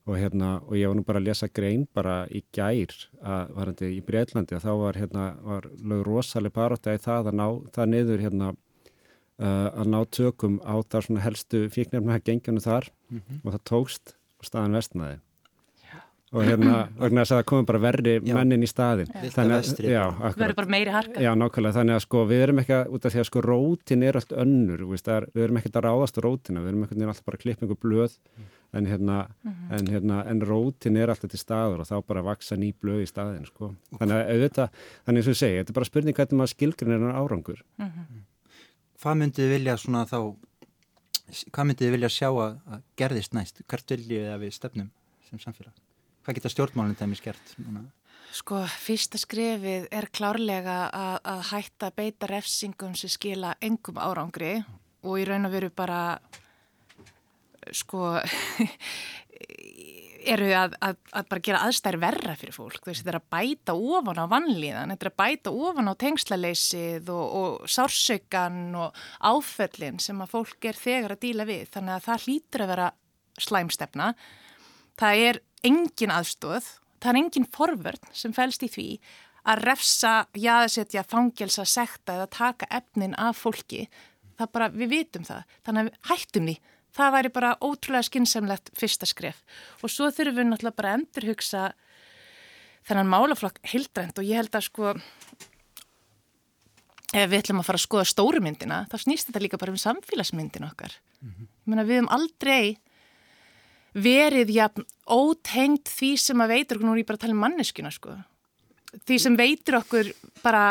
S4: og hérna, og ég var nú bara að lesa grein bara í gær að varandi í Breitlandi að þá var hérna, var lög rosalega parótt að það að ná það niður hérna uh, að ná tökum á þar svona helstu fíknefna gengjanu þar mm -hmm. og það tókst og staðan vestnaði og hérna, og það komið bara verri já. mennin í staðin
S5: verður bara meiri harka.
S4: Já, nákvæmlega, þannig að sko við erum ekki að, út af því að sko rótin er allt önnur, er, við erum ekki að ráðast rótina, við erum ekki alltaf bara að klippa einhver blöð. En hérna, mm -hmm. en, hérna en rótin er alltaf til staður og þá bara vaksa ný blöð í staðin sko. þannig að auðvitað, þannig að þú segir þetta er bara spurning hvernig maður skilgrin er árangur. Mm -hmm.
S1: Hvað myndið vilja svona þá hvað myndið vilja sjá að, að gerðist næst? Hvert viljið að við stefnum sem samfélag hvað geta stjórnmálinn þeim í skert?
S5: Sko, fyrsta skrefið er klárlega að, að hætta beita refsingum sem skila engum árangri og í raun og veru bara sko eru að, að, að bara gera aðstæðir verra fyrir fólk, þetta er að bæta ofan á vannlíðan, þetta er að bæta ofan á tengslaleysið og, og sársökan og áföllin sem að fólk er þegar að díla við. Þannig að það hlýtur að vera slæmstefna það er engin aðstóð það er engin forvörn sem fælst í því að refsa, jáðsetja, fangelsa, sekta eða taka efnin af fólki. Það bara, við vitum það. Þannig að hættum því. Það væri bara ótrúlega skynnsemlegt fyrsta skref. Og svo þurfum við náttúrulega bara að endurhugsa þennan málaflokk heildrænt og ég held að sko ef við ætlum að fara að skoða stórumyndina þá snýst þetta líka bara um samfélagsmyndin okkar. Mm -hmm. Ég meina við hefum aldrei verið jafn ótengt því sem að veitur okkur, nú er ég bara að tala um manneskuna sko, því sem veitur okkur bara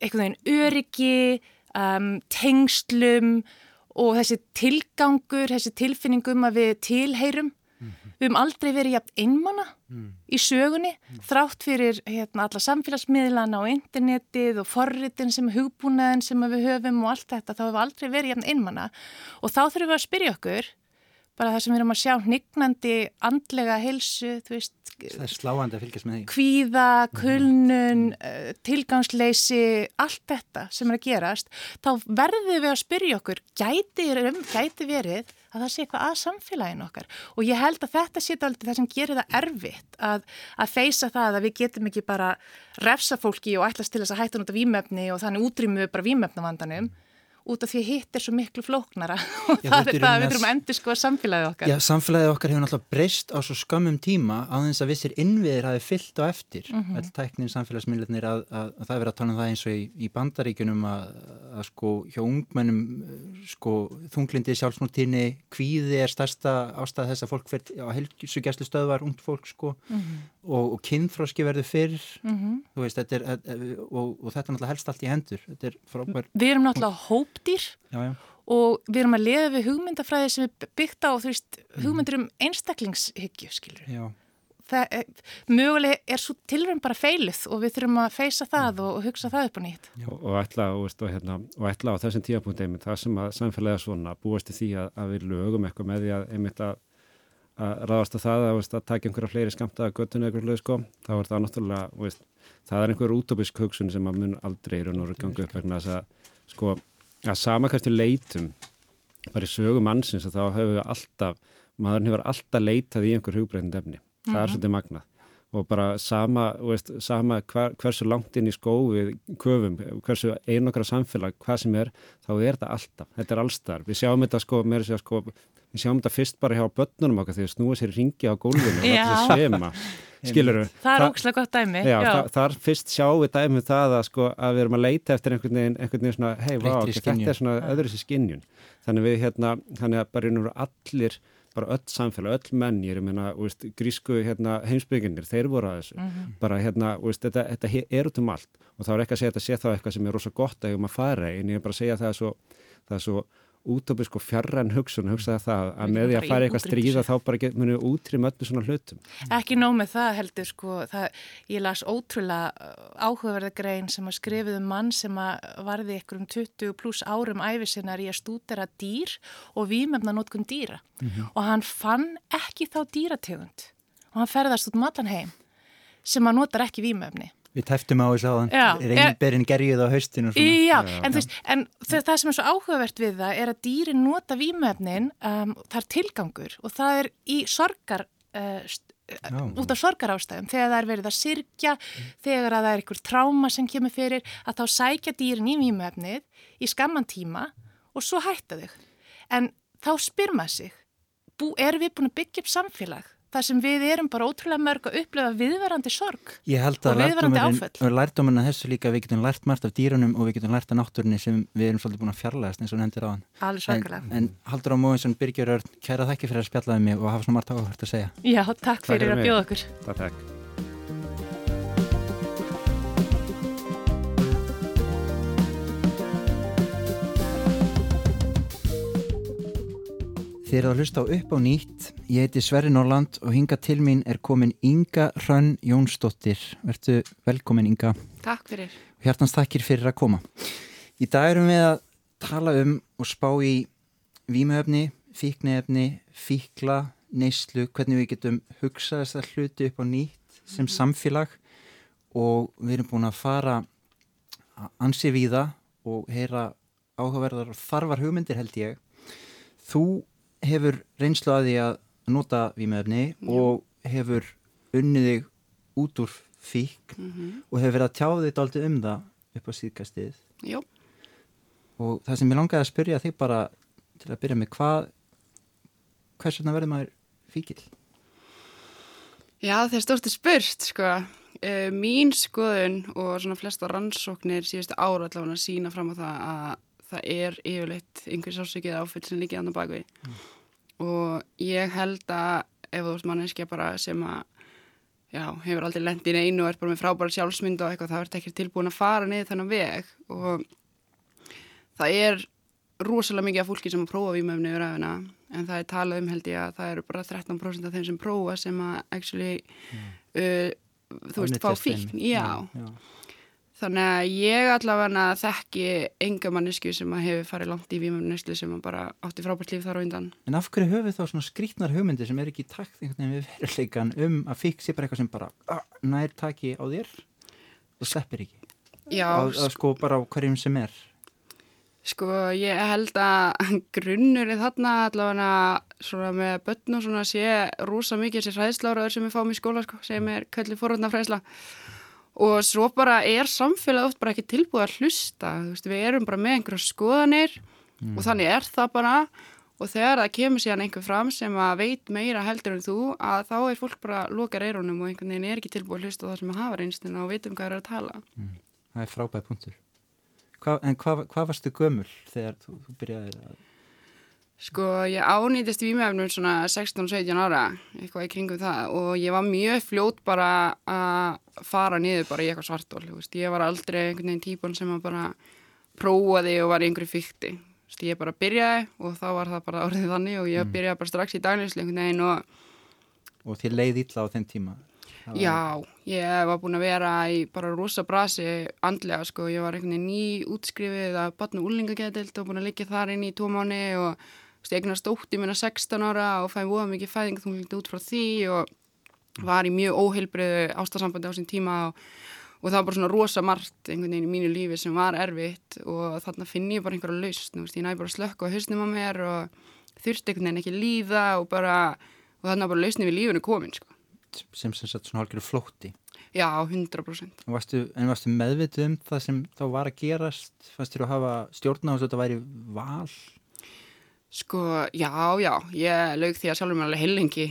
S5: einhvern veginn öryggi, um, tengslum og þessi tilgangur, þessi tilfinningum að við tilheyrum Við höfum aldrei verið jafn einmanna mm. í sögunni mm. þrátt fyrir hérna, alla samfélagsmiðlana og internetið og forritin sem hugbúnaðin sem við höfum og allt þetta þá höfum við aldrei verið jafn einmanna og þá þurfum við að spyrja okkur bara það sem við erum að sjá hnignandi andlega helsu, þú veist
S1: það er sláandi að fylgjast með því.
S5: kvíða, kulnun, mm. tilgangsleysi allt þetta sem er að gerast þá verðum við að spyrja okkur gæti, gæti verið að það sé eitthvað að samfélaginu okkar? Og ég held að þetta sé aldrei það sem gerir það erfitt að, að feysa það að við getum ekki bara refsa fólki og ætlast til þess að hætta nút af výmefni og þannig útrýmu bara výmefnavandanum út af því að hitt er svo miklu flóknara og Já, það er það að við þurfum að endur sko samfélagið okkar.
S1: Já, samfélagið okkar hefur náttúrulega breyst á svo skömmum tíma á þess að vissir innviðir hafi fyllt og eftir mm -hmm. all tæknin samfélagsmiðlunir að, að, að það er verið að tala um það eins og í, í bandaríkunum að, að sko hjá ungmennum sko þunglindi sjálfsmúltíni kvíði er stærsta ástæð þess að fólk fyrir á helsugjæslu stöðvar ungt fólk sko mm -hmm. og, og kynþróski verður fyrir mm -hmm. veist, þetta er, og, og þetta er náttúrulega helst allt í hendur er
S5: Við erum náttúrulega hópdýr já, já. og við erum að liða við hugmyndafræði sem er byggt á veist, mhm. hugmyndir um einstaklingshyggju skilur það, möguleg er svo tilvæm bara feilið og við þurfum að feysa það og, og hugsa það upp á nýtt.
S4: Og, og ætla og, hérna, og ætla á þessum tíapunkti það sem að samfélagið svona búast í því að, að við lögum eitthvað með því að einmitt að að ráðast að það að, að taka einhverja fleiri skamta að göttinu eitthvað sko, þá er það náttúrulega veist, það er einhver útópisk hugsun sem að mun aldrei eru núru gangu upp vegna að, sko, að sama hverstu leitum bara í sögu mannsins að þá hefur við alltaf, maðurinn hefur alltaf leitað í einhver hugbreynd efni, það mm -hmm. er mhm. svolítið magnað og bara sama, veist, sama hver, hversu langt inn í skó við köfum, hversu einokra samfélag hvað sem er, þá er þetta alltaf þetta er allstar, við sjáum þetta sko, sko við sjáum þetta fyrst bara hjá börnunum okkar þegar snúið sér ringi á gólfinu og það er svema skiluru.
S5: Það er ókslega gott dæmi.
S4: Já, já. Það, þar fyrst sjáum við dæmi um það að, sko, að við erum að leita eftir einhvern veginn, einhvern veginn svona, hei, vá, þetta er svona öðru sér skinnjun. Þannig við hérna, þannig að bara einhverju allir, bara öll samfélag, öll menn, ég er að menna, veist, grísku hérna, heimsbygginir, þeir voru að þessu. Mm -hmm. Bara hérna, veist, þetta, þetta er út um allt og þá er ekki að segja að þetta sé þá eitthvað sem er rosa gott að ég um að fara en ég er bara að segja að það er svo, það er svo útópisk og fjarran hugsun hugsaði það að með því að fara eitthvað stríða þá bara munið útrým öllu svona hlutum.
S5: Ekki nóg með það heldur sko það, ég las ótrúlega uh, áhugaverðagrein sem að skrifið um mann sem að varði ykkur um 20 pluss árum æfisinnar í að stúdera dýr og výmefna nótkunn dýra. Mm -hmm. og hann fann ekki þá dýrategund og hann ferðast út matan um heim sem að notar ekki výmefni
S1: Við teftum á þessu áðan, reynberinn gerjuð á haustinu.
S5: Já, já, en, veist, en það, sem er svo áhugavert við það er að dýrin nota výmöfnin, um, það er tilgangur og það er í sorgar, uh, já, út af sorgar ástæðum, þegar það er verið að sirkja, mm. þegar það er einhver tráma sem kemur fyrir, að þá sækja dýrin í výmöfnið í skamman tíma og svo hætta þau. En þá spyr maður sig, bú, erum við búin að byggja upp samfélag? Þar sem við erum bara ótrúlega mörg að upplefa viðverandi sorg og viðverandi áföll.
S1: Ég held að lærdomina þessu líka við getum lært margt af dýrunum og við getum lært af náttúrunni sem við erum svolítið búin að fjarlægast eins og hendur á hann.
S5: Alveg svakalega.
S1: En, en Haldur á Móinsson, Birgjur Örn, kæra þakki fyrir að spjallaði mig og hafa svona margt áhört að segja.
S5: Já, takk fyrir takk að bjóða okkur.
S4: Takk, takk.
S1: Þið eru að hlusta á upp á nýtt. Ég heiti Sverri Norland og hinga til mín er komin Inga Hrönn Jónsdóttir. Vertu velkomin Inga.
S5: Takk fyrir.
S1: Hjartans takkir fyrir að koma. Í dag erum við að tala um og spá í výmöfni, fíknefni, fíkla, neyslu, hvernig við getum hugsað þessar hluti upp á nýtt sem mhm. samfélag og við erum búin að fara að ansi við það og heyra áhugaverðar og þarfar hugmyndir held ég. Þú hefur reynslu að því að nota výmöfni og hefur unniðig út úr fík
S6: mm -hmm.
S1: og hefur verið að tjá þitt aldrei um það upp á síðkastið
S6: Jó.
S1: og það sem ég langaði að spyrja þig bara til að byrja með hvað hvers vegna verður maður fíkil?
S6: Já, það er stórti spurt, sko. Uh, mín skoðun og svona flesta rannsóknir síðustu ára allavega sína fram á það að það er yfirleitt einhver sásökið áfyll sem líkið andan bakvið. Mm. Og ég held að ef þú ert manneskja bara sem að já, hefur aldrei lendið í einu og er bara með frábæra sjálfsmynd og eitthvað, það ert ekki tilbúin að fara niður þennan veg og það er rosalega mikið af fólki sem að prófa výmöfni yfir aðeina en það er talað um held ég að það eru bara 13% af þeim sem prófa sem að actually mm. uh, þú veist, fá fíkn. Já, já þannig að ég allavega þekki enga mannesku sem að hefur farið langt í výmöfnuslu sem að bara átti frábært líf þar á undan.
S1: En af hverju höfum við þá svona skrítnar hugmyndir sem er ekki takt einhvern veginn við veruleikan um að fík sé bara eitthvað sem bara ah, nær taki á þér og sleppir ekki?
S6: Já,
S1: að, að sko bara á hverjum sem er?
S6: Sko ég held að grunnur í þarna allavega svona með börn og svona sé rosa mikið sér hræðsláraður sem við fáum í skóla sko, sem er kallið forröndna fræðsla og svo bara er samfélag oft bara ekki tilbúið að hlusta veist, við erum bara með einhverja skoðanir mm. og þannig er það bara og þegar það kemur síðan einhver fram sem að veit meira heldur en þú að þá er fólk bara lokar eironum og einhvern veginn er ekki tilbúið að hlusta á það sem hafa reynstuna og veitum hvað er að tala mm.
S1: Það er frábæð punktur Hva, En hvað hva varstu gömul þegar þú, þú byrjaði að
S6: Sko ég ánýtist výmefnum svona 16-17 ára, eitthvað í kringum það og ég var mjög fljót bara að fara niður bara í eitthvað svartól, ég var aldrei einhvern veginn típun sem að bara prófaði og var í einhverju fykti. Ég bara byrjaði og þá var það bara orðið þannig og ég mm. byrjaði bara strax í daglinslu einhvern veginn og...
S1: Og þér leiði illa á þenn tíma?
S6: Var... Já, ég var búin að vera í bara rosa brasi andlega sko, ég var einhvern veginn ný útskrifið að batna úlingagetild og búin að liggja þar inn í og eignast ótti minna 16 ára og fæði voða mikið fæðing þú líkt út frá því og var í mjög óheilbriðu ástasambandi á sín tíma og, og það var bara svona rosa margt einhvern veginn í mínu lífi sem var erfitt og þarna finn ég bara einhverja laust ég næ bara slökk á hausnum á mér og þurfti einhvern veginn ekki líða og bara og þannig að bara lausni við lífunu komin sko.
S1: sem sem sagt svona hálfgerður flótti.
S6: Já, 100%
S1: varstu, En varstu meðvitið um það sem þá var að gerast? Fannst þér að hafa stjórna og þetta væri val
S6: Sko, já, já, ég lög því að sjálfur mér alveg heilengi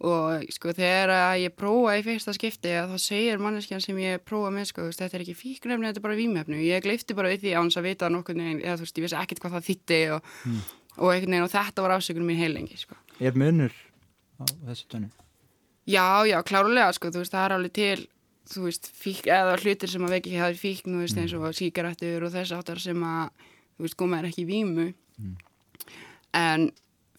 S6: og sko þegar ég prófa í fyrsta skipti þá segir manneskjan sem ég prófa með sko, þetta er ekki fíknefni, þetta er bara výmefnu ég gleifti bara við því á hans að vita nokkur eða þú veist, ég vissi ekkert hvað það þýtti og, mm. og veginn og þetta var ásökunum mín heilengi sko.
S1: Er munur á þessu tönnu?
S6: Já, já, klárulega sko, þú veist, það er alveg til þú veist, fík, eða hlutir sem að það er fíkn, þú veist, eins og síkaretur og þess áttar sem að, þú veist, góma er ekki vímu mm en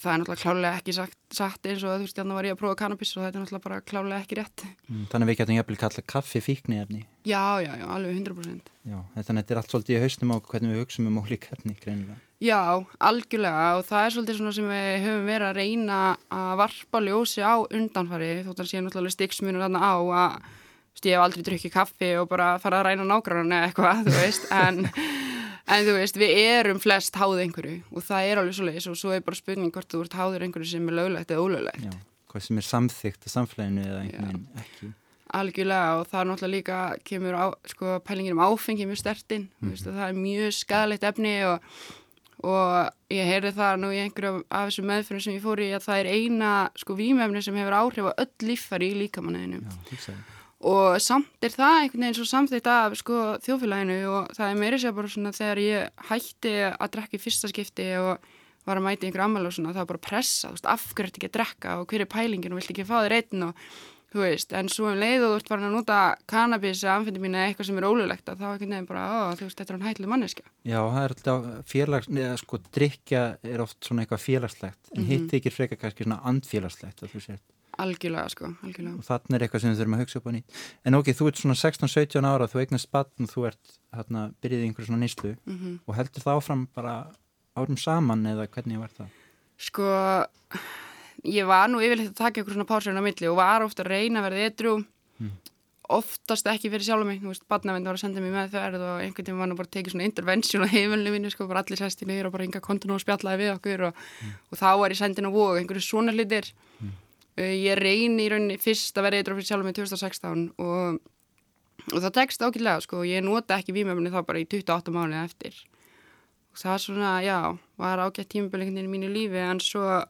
S6: það er náttúrulega klálega ekki sagt, sagt eins og þú veist, þannig var ég að prófa kannabis og þetta er náttúrulega bara klálega ekki rétt.
S1: Mm, Þannig að við getum jafnvel kalla kaffi fíkni efni
S6: Já, já, já, alveg 100%
S1: Já, þannig að þetta er allt svolítið í haustum á hvernig við hugsaum um ólík efni greinilega.
S6: Já, algjörlega og það er svolítið svona sem við höfum verið að reyna að varpa ljósi á undanfari þótt að sé náttúrulega stiksmunur þarna á að ég hef aldrei drukkið kaffi og bara fara að ræna nágrann eða eitthvað, þú veist, en En þú veist, við erum flest háð einhverju og það er alveg svo leiðis og svo er bara spurning hvort þú ert háður einhverju sem er löglegt eða ólöglegt. Já,
S1: hvað sem er samþygt að samflæðinu eða einhvern veginn ekki.
S6: Algjörlega og það er náttúrulega líka, kemur á, sko, pælingin um áfengi mjög stertinn, mm -hmm. það er mjög skadalegt efni og, og ég heyrði það nú í einhverju af þessu meðfyrir sem ég fór í að það er eina, sko, výmefni sem hefur áhrif á öll líffari í líkamanniðinu. Já, og samt er það einhvern veginn svo samþýtt af sko, þjófélaginu og það er meira sér bara svona þegar ég hætti að drekka í fyrsta skipti og var að mæti einhver ammælu og svona það var bara pressa, þú veist, af hverju ert ekki að drekka og hver er pælingin og vilt ekki fá þér einn og þú veist, en svo um leið og þú ert farin að nota kannabis eða amfindi mín eða eitthvað sem er ólulegt að þá er einhvern veginn bara, ó, þú veist, þetta er hann hættileg manneska
S1: Já, það er alltaf félags, neða sko, drikja er oft svona eitthvað félagslegt en mm -hmm. hitt ekki frekar kannski svona andfélagslegt að þú sér
S6: Algjörlega sko, algjörlega.
S1: Og þannig er eitthvað sem við þurfum að hugsa upp á nýtt. En ok, þú ert svona 16-17 ára, þú eignast batn og þú ert hérna, byrjið í einhverju svona nýslu mm -hmm. og heldur það áfram bara árum saman eða hvernig var það?
S6: Sko, ég var nú yfirleitt að taka einhverju svona pásarinn á milli og var ofta að reyna að verða ytrú, mm. oftast ekki fyrir sjálf mig, þú veist, batnavenn var að senda mér með þau og einhvern tíma var nú bara að tekið svona intervention á heimilinu mínu, sko, bara allir sesti niður og bara enga kontinu og spjallaði við okkur og, mm. og þá var ég sendin á vóg, einhverju svona hlutir ég reyni í rauninni fyrst að vera eitthvað fyrir sjálf með 2016 og og það tekst ákveðlega sko, ég nota ekki vímöfni þá bara í 28 mánuði eftir og það er svona, já, var ágætt tímabölinginni í mínu lífi en svo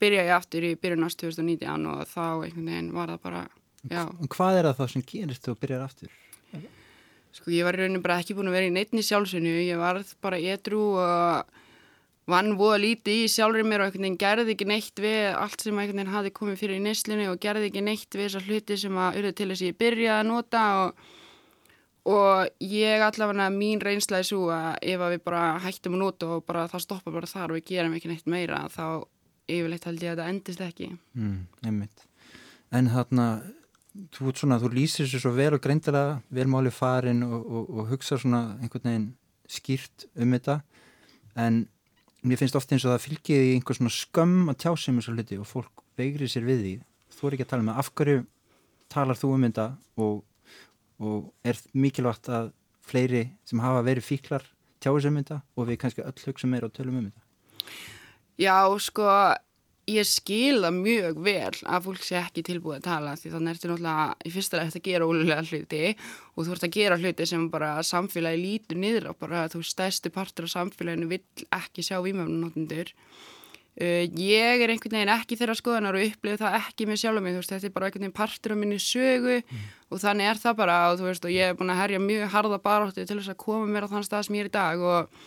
S6: byrja ég aftur í byrjunast 2019 og þá einhvern veginn var það bara, já.
S1: Og hvað er það þá sem gerist þú að byrjar aftur?
S6: Sko ég var í rauninu bara ekki búin að vera í neittni sjálfsögnu, ég var bara edru og vann voða lítið í sjálfur mér og einhvern veginn gerði ekki neitt við allt sem einhvern veginn hafi komið fyrir í neslinu og gerði ekki neitt við þessar hluti sem að urðu til þess að ég byrjaði að nota og, og ég allavega mín reynslaði svo að ef að við bara hættum að nota og bara það stoppa bara þar og við gerum ekki neitt meira þá yfirleitt held ég að þetta endist ekki.
S1: Mm, en þarna þú, svona, þú lýsir sér svo vel og greindilega velmáli farin og, og, og hugsa svona einhvern veginn skýrt um þetta en mér finnst ofta eins og það fylgir í einhver svona skömm að tjá sig um þessu hluti og fólk veigri sér við því. Þú er ekki að tala með af hverju talar þú um þetta og, og er mikilvægt að fleiri sem hafa verið fíklar tjáu sig um þetta og við kannski öll hugsa meira og tölum um þetta?
S6: Já, sko ég skila mjög vel að fólk sé ekki tilbúið að tala því þannig ertu náttúrulega í fyrsta rætt að gera ólulega hluti og þú ert að gera hluti sem bara samfélagi lítur niður og bara þú stæstu partur á samfélaginu vill ekki sjá výmöfnunóttundur uh, ég er einhvern veginn ekki þeirra skoðanar og upplifið það ekki með sjálf mig, þú veist, þetta er bara einhvern veginn partur á minni sögu mm. og þannig er það bara og þú veist, og ég er búin að herja mjög harða baráttu til þess að koma mér á þann stað sem ég er í dag og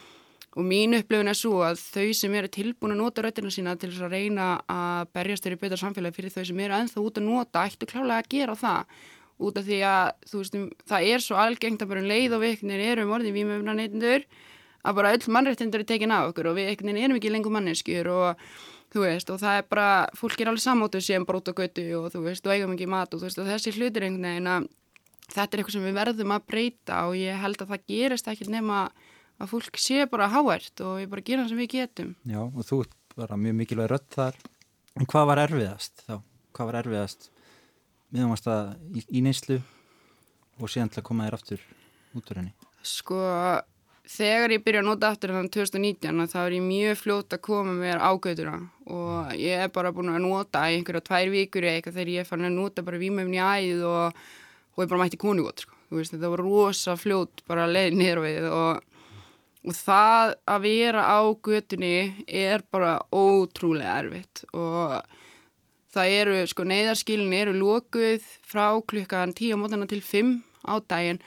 S6: Og mín upplifin er svo að þau sem eru tilbúin að nota röttina sína til þess að reyna að berjast þeirri betra samfélagi fyrir þau sem eru enþá út að nota ættu klálega að gera það. Út af því að veist, það er svo algengt að bara um leið og viknir eru um orðin výmöfna neytundur að bara öll mannrættindur er tekin af okkur og við erum ekki lengur manneskjur og þú veist og það er bara, fólk er alveg samótið sem á götu og þú veist og eigum ekki mat og, veist, og þessi hlutir einhvern veginn að þetta er eitthvað sem við verðum að breyta og ég held að það gerist ekki nema að fólk sé bara háært og við bara gera það sem við getum.
S1: Já, og þú ert bara mjög mikilvæg rött þar. En hvað var erfiðast þá? Hvað var erfiðast miðanvast að í, í neyslu og síðan til að koma þér aftur út úr henni?
S6: Sko, þegar ég byrja að nota aftur þannig 2019 þá er ég mjög fljótt að koma mér ágöðuna og ég er bara búin að nota í einhverja tvær vikur eða eitthvað þegar ég er farin að nota bara výmöfni æð og, og ég bara mætti konugótt, sko. Þú veist, þetta var rosa fljótt bara að leiði niður við og og það að vera á götunni er bara ótrúlega erfitt. Og það eru, sko, neyðarskilin eru lókuð frá klukkan 10 á mótana til 5 á daginn.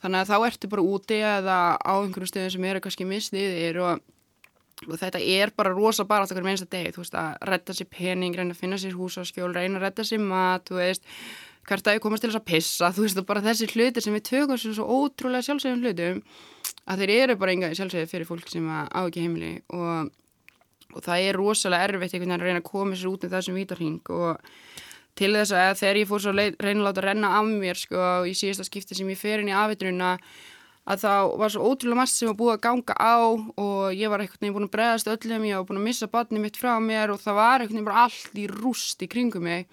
S6: Þannig að þá ertu bara úti eða á einhverjum stöðum sem eru kannski misniðir og, og þetta er bara rosa bara alltaf hverjum einsta degi, þú veist, að redda sér pening, reyna að finna sér húsaskjól, reyna að redda sér mat, þú veist. Hvert ég komast til þess að pissa, þú veist, og bara þessi hlutir sem við tökum svo ótrúlega sjálfsögum hlutum að þeir eru bara enga sjálfsögði fyrir fólk sem á ekki heimili og, og það er rosalega erfitt einhvern veginn að reyna að koma sér út í þessum vítarhing og til þess að þegar ég fór svo leið, reyna að láta renna af mér sko í síðasta skipti sem ég fer inn í afvitruna að þá var svo ótrúlega maður sem var búið að ganga á og ég var einhvern veginn búin að bregðast öllum, ég var búin að missa batni mitt frá mér og það var einhvern veginn bara allt í rúst í kringum mig.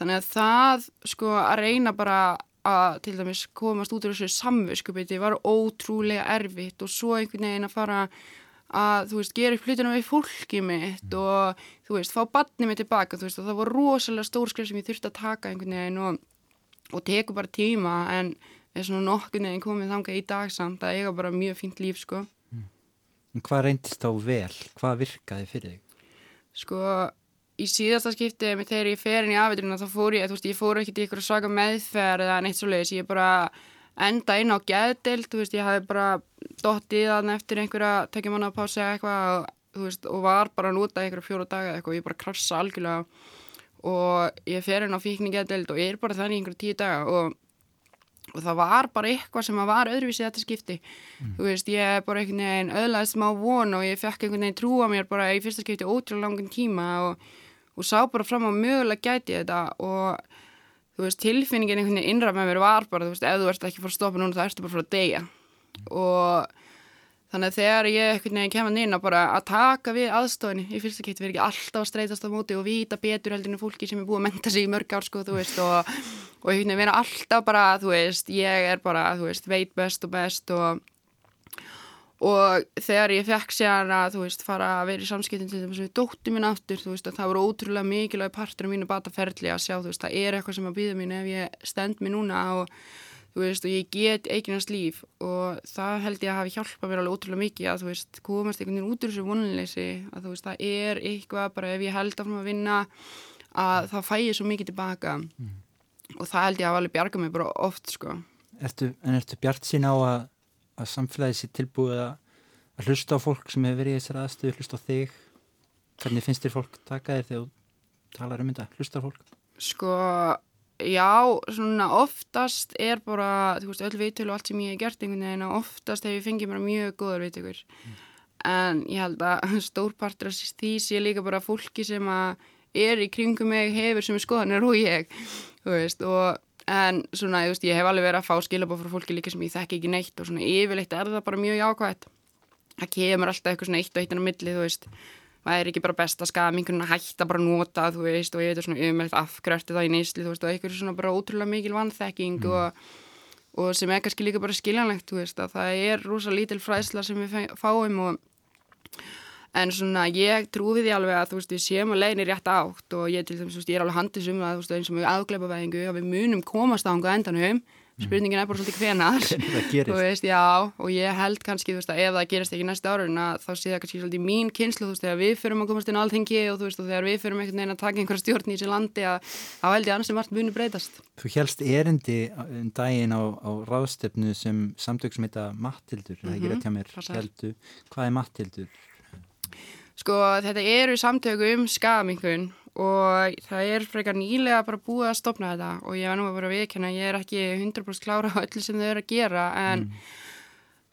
S6: Þannig að það sko að reyna bara að til dæmis komast út úr þessu samviskupiti var ótrúlega erfitt og svo einhvern veginn að fara að þú veist gera upp hlutina við fólki mitt mm. og þú veist fá batni mitt tilbaka þú veist og það var rosalega stór skrif sem ég þurfti að taka einhvern veginn og, og teku bara tíma en er svona nokkur neginn komið þanga í dag samt að eiga bara mjög fínt líf sko.
S1: Mm. Hvað reyndist þá vel? Hvað virkaði fyrir þig?
S6: Sko í síðasta skiptið með þegar ég fer inn í afvitruna þá fór ég, þú veist, ég fór ekkert í eitthvað svaka meðferð eða neitt svo leiðis, ég bara enda inn á gæðdild, þú veist, ég hafi bara dótt í þann eftir einhverja tekjum manna að pása eitthvað og, veist, og var bara að nota einhverja fjóru daga eitthvað. Og ég bara krasa algjörlega. Og ég fer inn á fíkni gæðdild og ég er bara þannig einhverja tíu daga og og það var bara eitthvað sem var öðruvísið þetta skipti. Mm. þú veist, ég er bara einhvern veginn öðlaðið smá von og ég fekk einhvern veginn trúa mér bara í fyrsta skipti ótrúlega langan tíma og og sá bara fram á mögulega gæti þetta og þú veist, tilfinningin einhvern veginn innræð með mér var bara, þú veist, ef þú ert ekki fór að stoppa núna þá ertu bara fór að deyja. Og þannig að þegar ég einhvern veginn kemur að bara að taka við aðstofinni í fyrsta geti verið ekki alltaf að streytast á móti og vita betur heldur en fólki sem er búið að menta sig í mörg ár sko, þú veist, og, og einhvern veginn vera alltaf bara, þú veist, ég er bara, þú veist, veit best og best og og þegar ég fekk sér að þú veist fara að vera í samskiptin til þess að dóttu mín aftur þú veist að það voru ótrúlega mikilvæg partur af mínu bataferðli að sjá þú veist það er eitthvað sem að býða mín ef ég stend mér núna og þú veist, og ég get eiginast líf. Og það held ég að hafi hjálpað mér alveg ótrúlega mikið að, þú veist, komast einhvern veginn út úr þessu vonleysi, að þú veist, það er eitthvað bara ef ég held áfram að vinna að þá fæ ég svo mikið tilbaka. Mm. og það held ég að
S1: en að, samfélagi sér tilbúið að, hlusta á fólk sem hefur verið í þessari aðstöðu, hlusta á þig? Hvernig finnst þér fólk taka þér þegar þú talar um þetta, hlusta á fólk?
S6: Sko, Já, svona oftast er bara, þú veist, öll viðtölu og allt sem ég hef gert einhvern veginn og oftast hef ég fengið mér mjög góðar viðtökur mm. en ég held að stórpartur af því sé líka bara fólki sem að er í kringum mig hefur sem er skoðanir og ég, þú veist, og en svona, þú veist, ég hef alveg verið að fá skilabóð frá fólki líka sem ég þekki ekki neitt og svona yfirleitt er það bara mjög jákvægt það kemur alltaf eitthvað svona eitt og eitt en á milli, þú veist það er ekki bara best að skaða mingur að hætta bara að nota þú veist og ég veit svona umhelt afgröfti það í neysli þú veist og eitthvað svona bara ótrúlega mikil vannþekking mm. og, og sem er kannski líka bara skiljanlegt þú veist að það er rosa lítil fræsla sem við fáum og en svona ég trúi því alveg að þú veist við séum að leiðin er rétt átt og ég til þess að ég er alveg handið sum að þú veist eins og mjög aðgleipa veðingu að við munum komast á hanga endanum spurningin er bara svolítið hvenar veist, já, og ég held kannski veist, ef það gerist ekki næsta árun þá sé það kannski svolítið mín kynslu veist, þegar við fyrum að komast inn á alltingi og, og þegar við fyrum einhvern veginn að taka einhverja stjórn í þessi landi að, þá held ég annars sem vart muni breytast
S1: Þú helst erindi um daginn á, á ráðstefnu sem samtök sem heita Mattildur, mm -hmm. það er ekki rétt hjá mér heldu. hvað er Mattildur?
S6: Sko þetta eru samtöku um skamingun og það er frekar nýlega bara búið að stopna þetta og ég var nú að vera að viðkjöna ég er ekki 100% klára á öllu sem þau eru að gera en mm.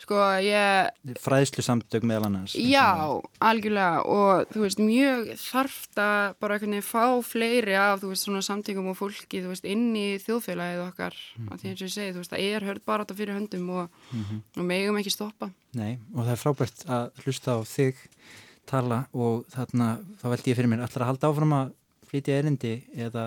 S6: sko ég
S1: Fræðslu samtök meðal annars
S6: Já, algjörlega og þú veist mjög þarft að bara einhvern veginn fá fleiri af þú veist svona samtökum og fólki þú veist inn í þjóðfélagið okkar mm. að því eins og ég segi þú veist það er hörð bara átta fyrir höndum og, mm -hmm. og megum ekki stoppa
S1: Nei og það er frábært að hlusta á þig tala og þarna þá veldi ég fyrir mér allra að halda áfram að flytja erindi eða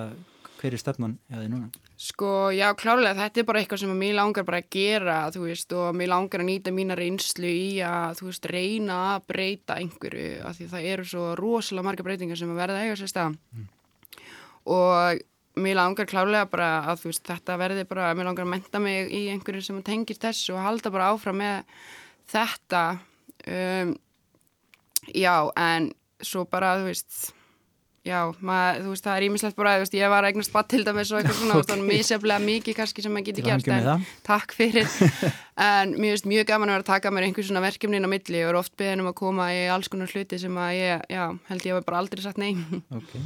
S1: hverju stefnan eða núna?
S6: Sko, já, klárlega, þetta er bara eitthvað sem mér langar bara að gera, þú veist, og mér langar að nýta mína reynslu í að, þú veist, reyna að breyta einhverju, af því það eru svo rosalega marga breytingar sem að verða eiga sér stað. Mm. Og mér langar klárlega bara að, þú veist, þetta verði bara, mér langar að menta mig í einhverju sem tengir þessu og halda bara áfram með þetta, um, Já, en svo bara, þú veist, já, maður, þú veist, það er ímislegt bara, þú veist, ég var eignast batt til dæmis og eitthvað svona, okay. þannig misjaflega mikið kannski sem maður getur gert, en takk fyrir, en mér finnst mjög gaman að vera að taka mér einhvers svona verkefnin á milli og er oft beðin um að koma í alls konar hluti sem að ég, já, held ég að bara aldrei sagt nei.
S1: Ok,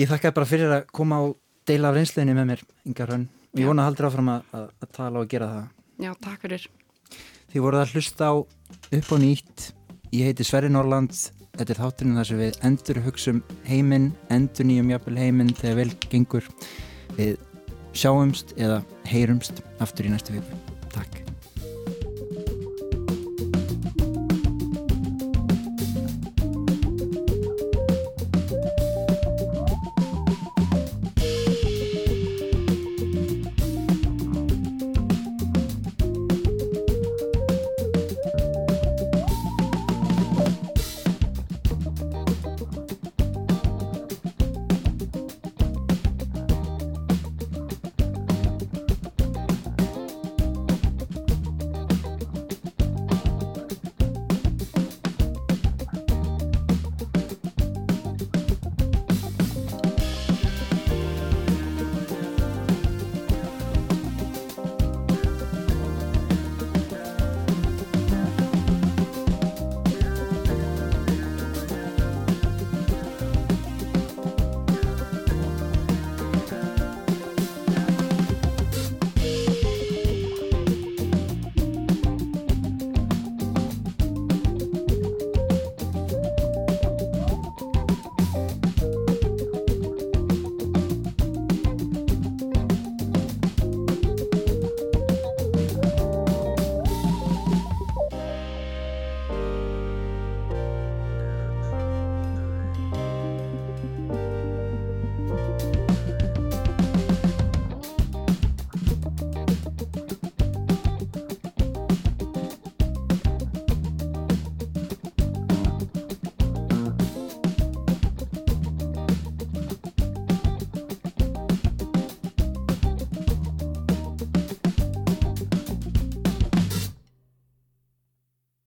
S1: ég þakka bara fyrir að koma og deila af reynsleginni með mér, Inga Hrönn, og ég vona að haldur áfram að, að, að tala og gera það.
S6: Já, takk fyrir.
S1: Þið voruð að hlusta á upp og nýtt Ég heiti Sverri Norland, þetta er þátturinn þar sem við endur hugsum heiminn, endur nýjum jafnvel heiminn þegar vel gengur. Við sjáumst eða heyrumst aftur í næstu viku.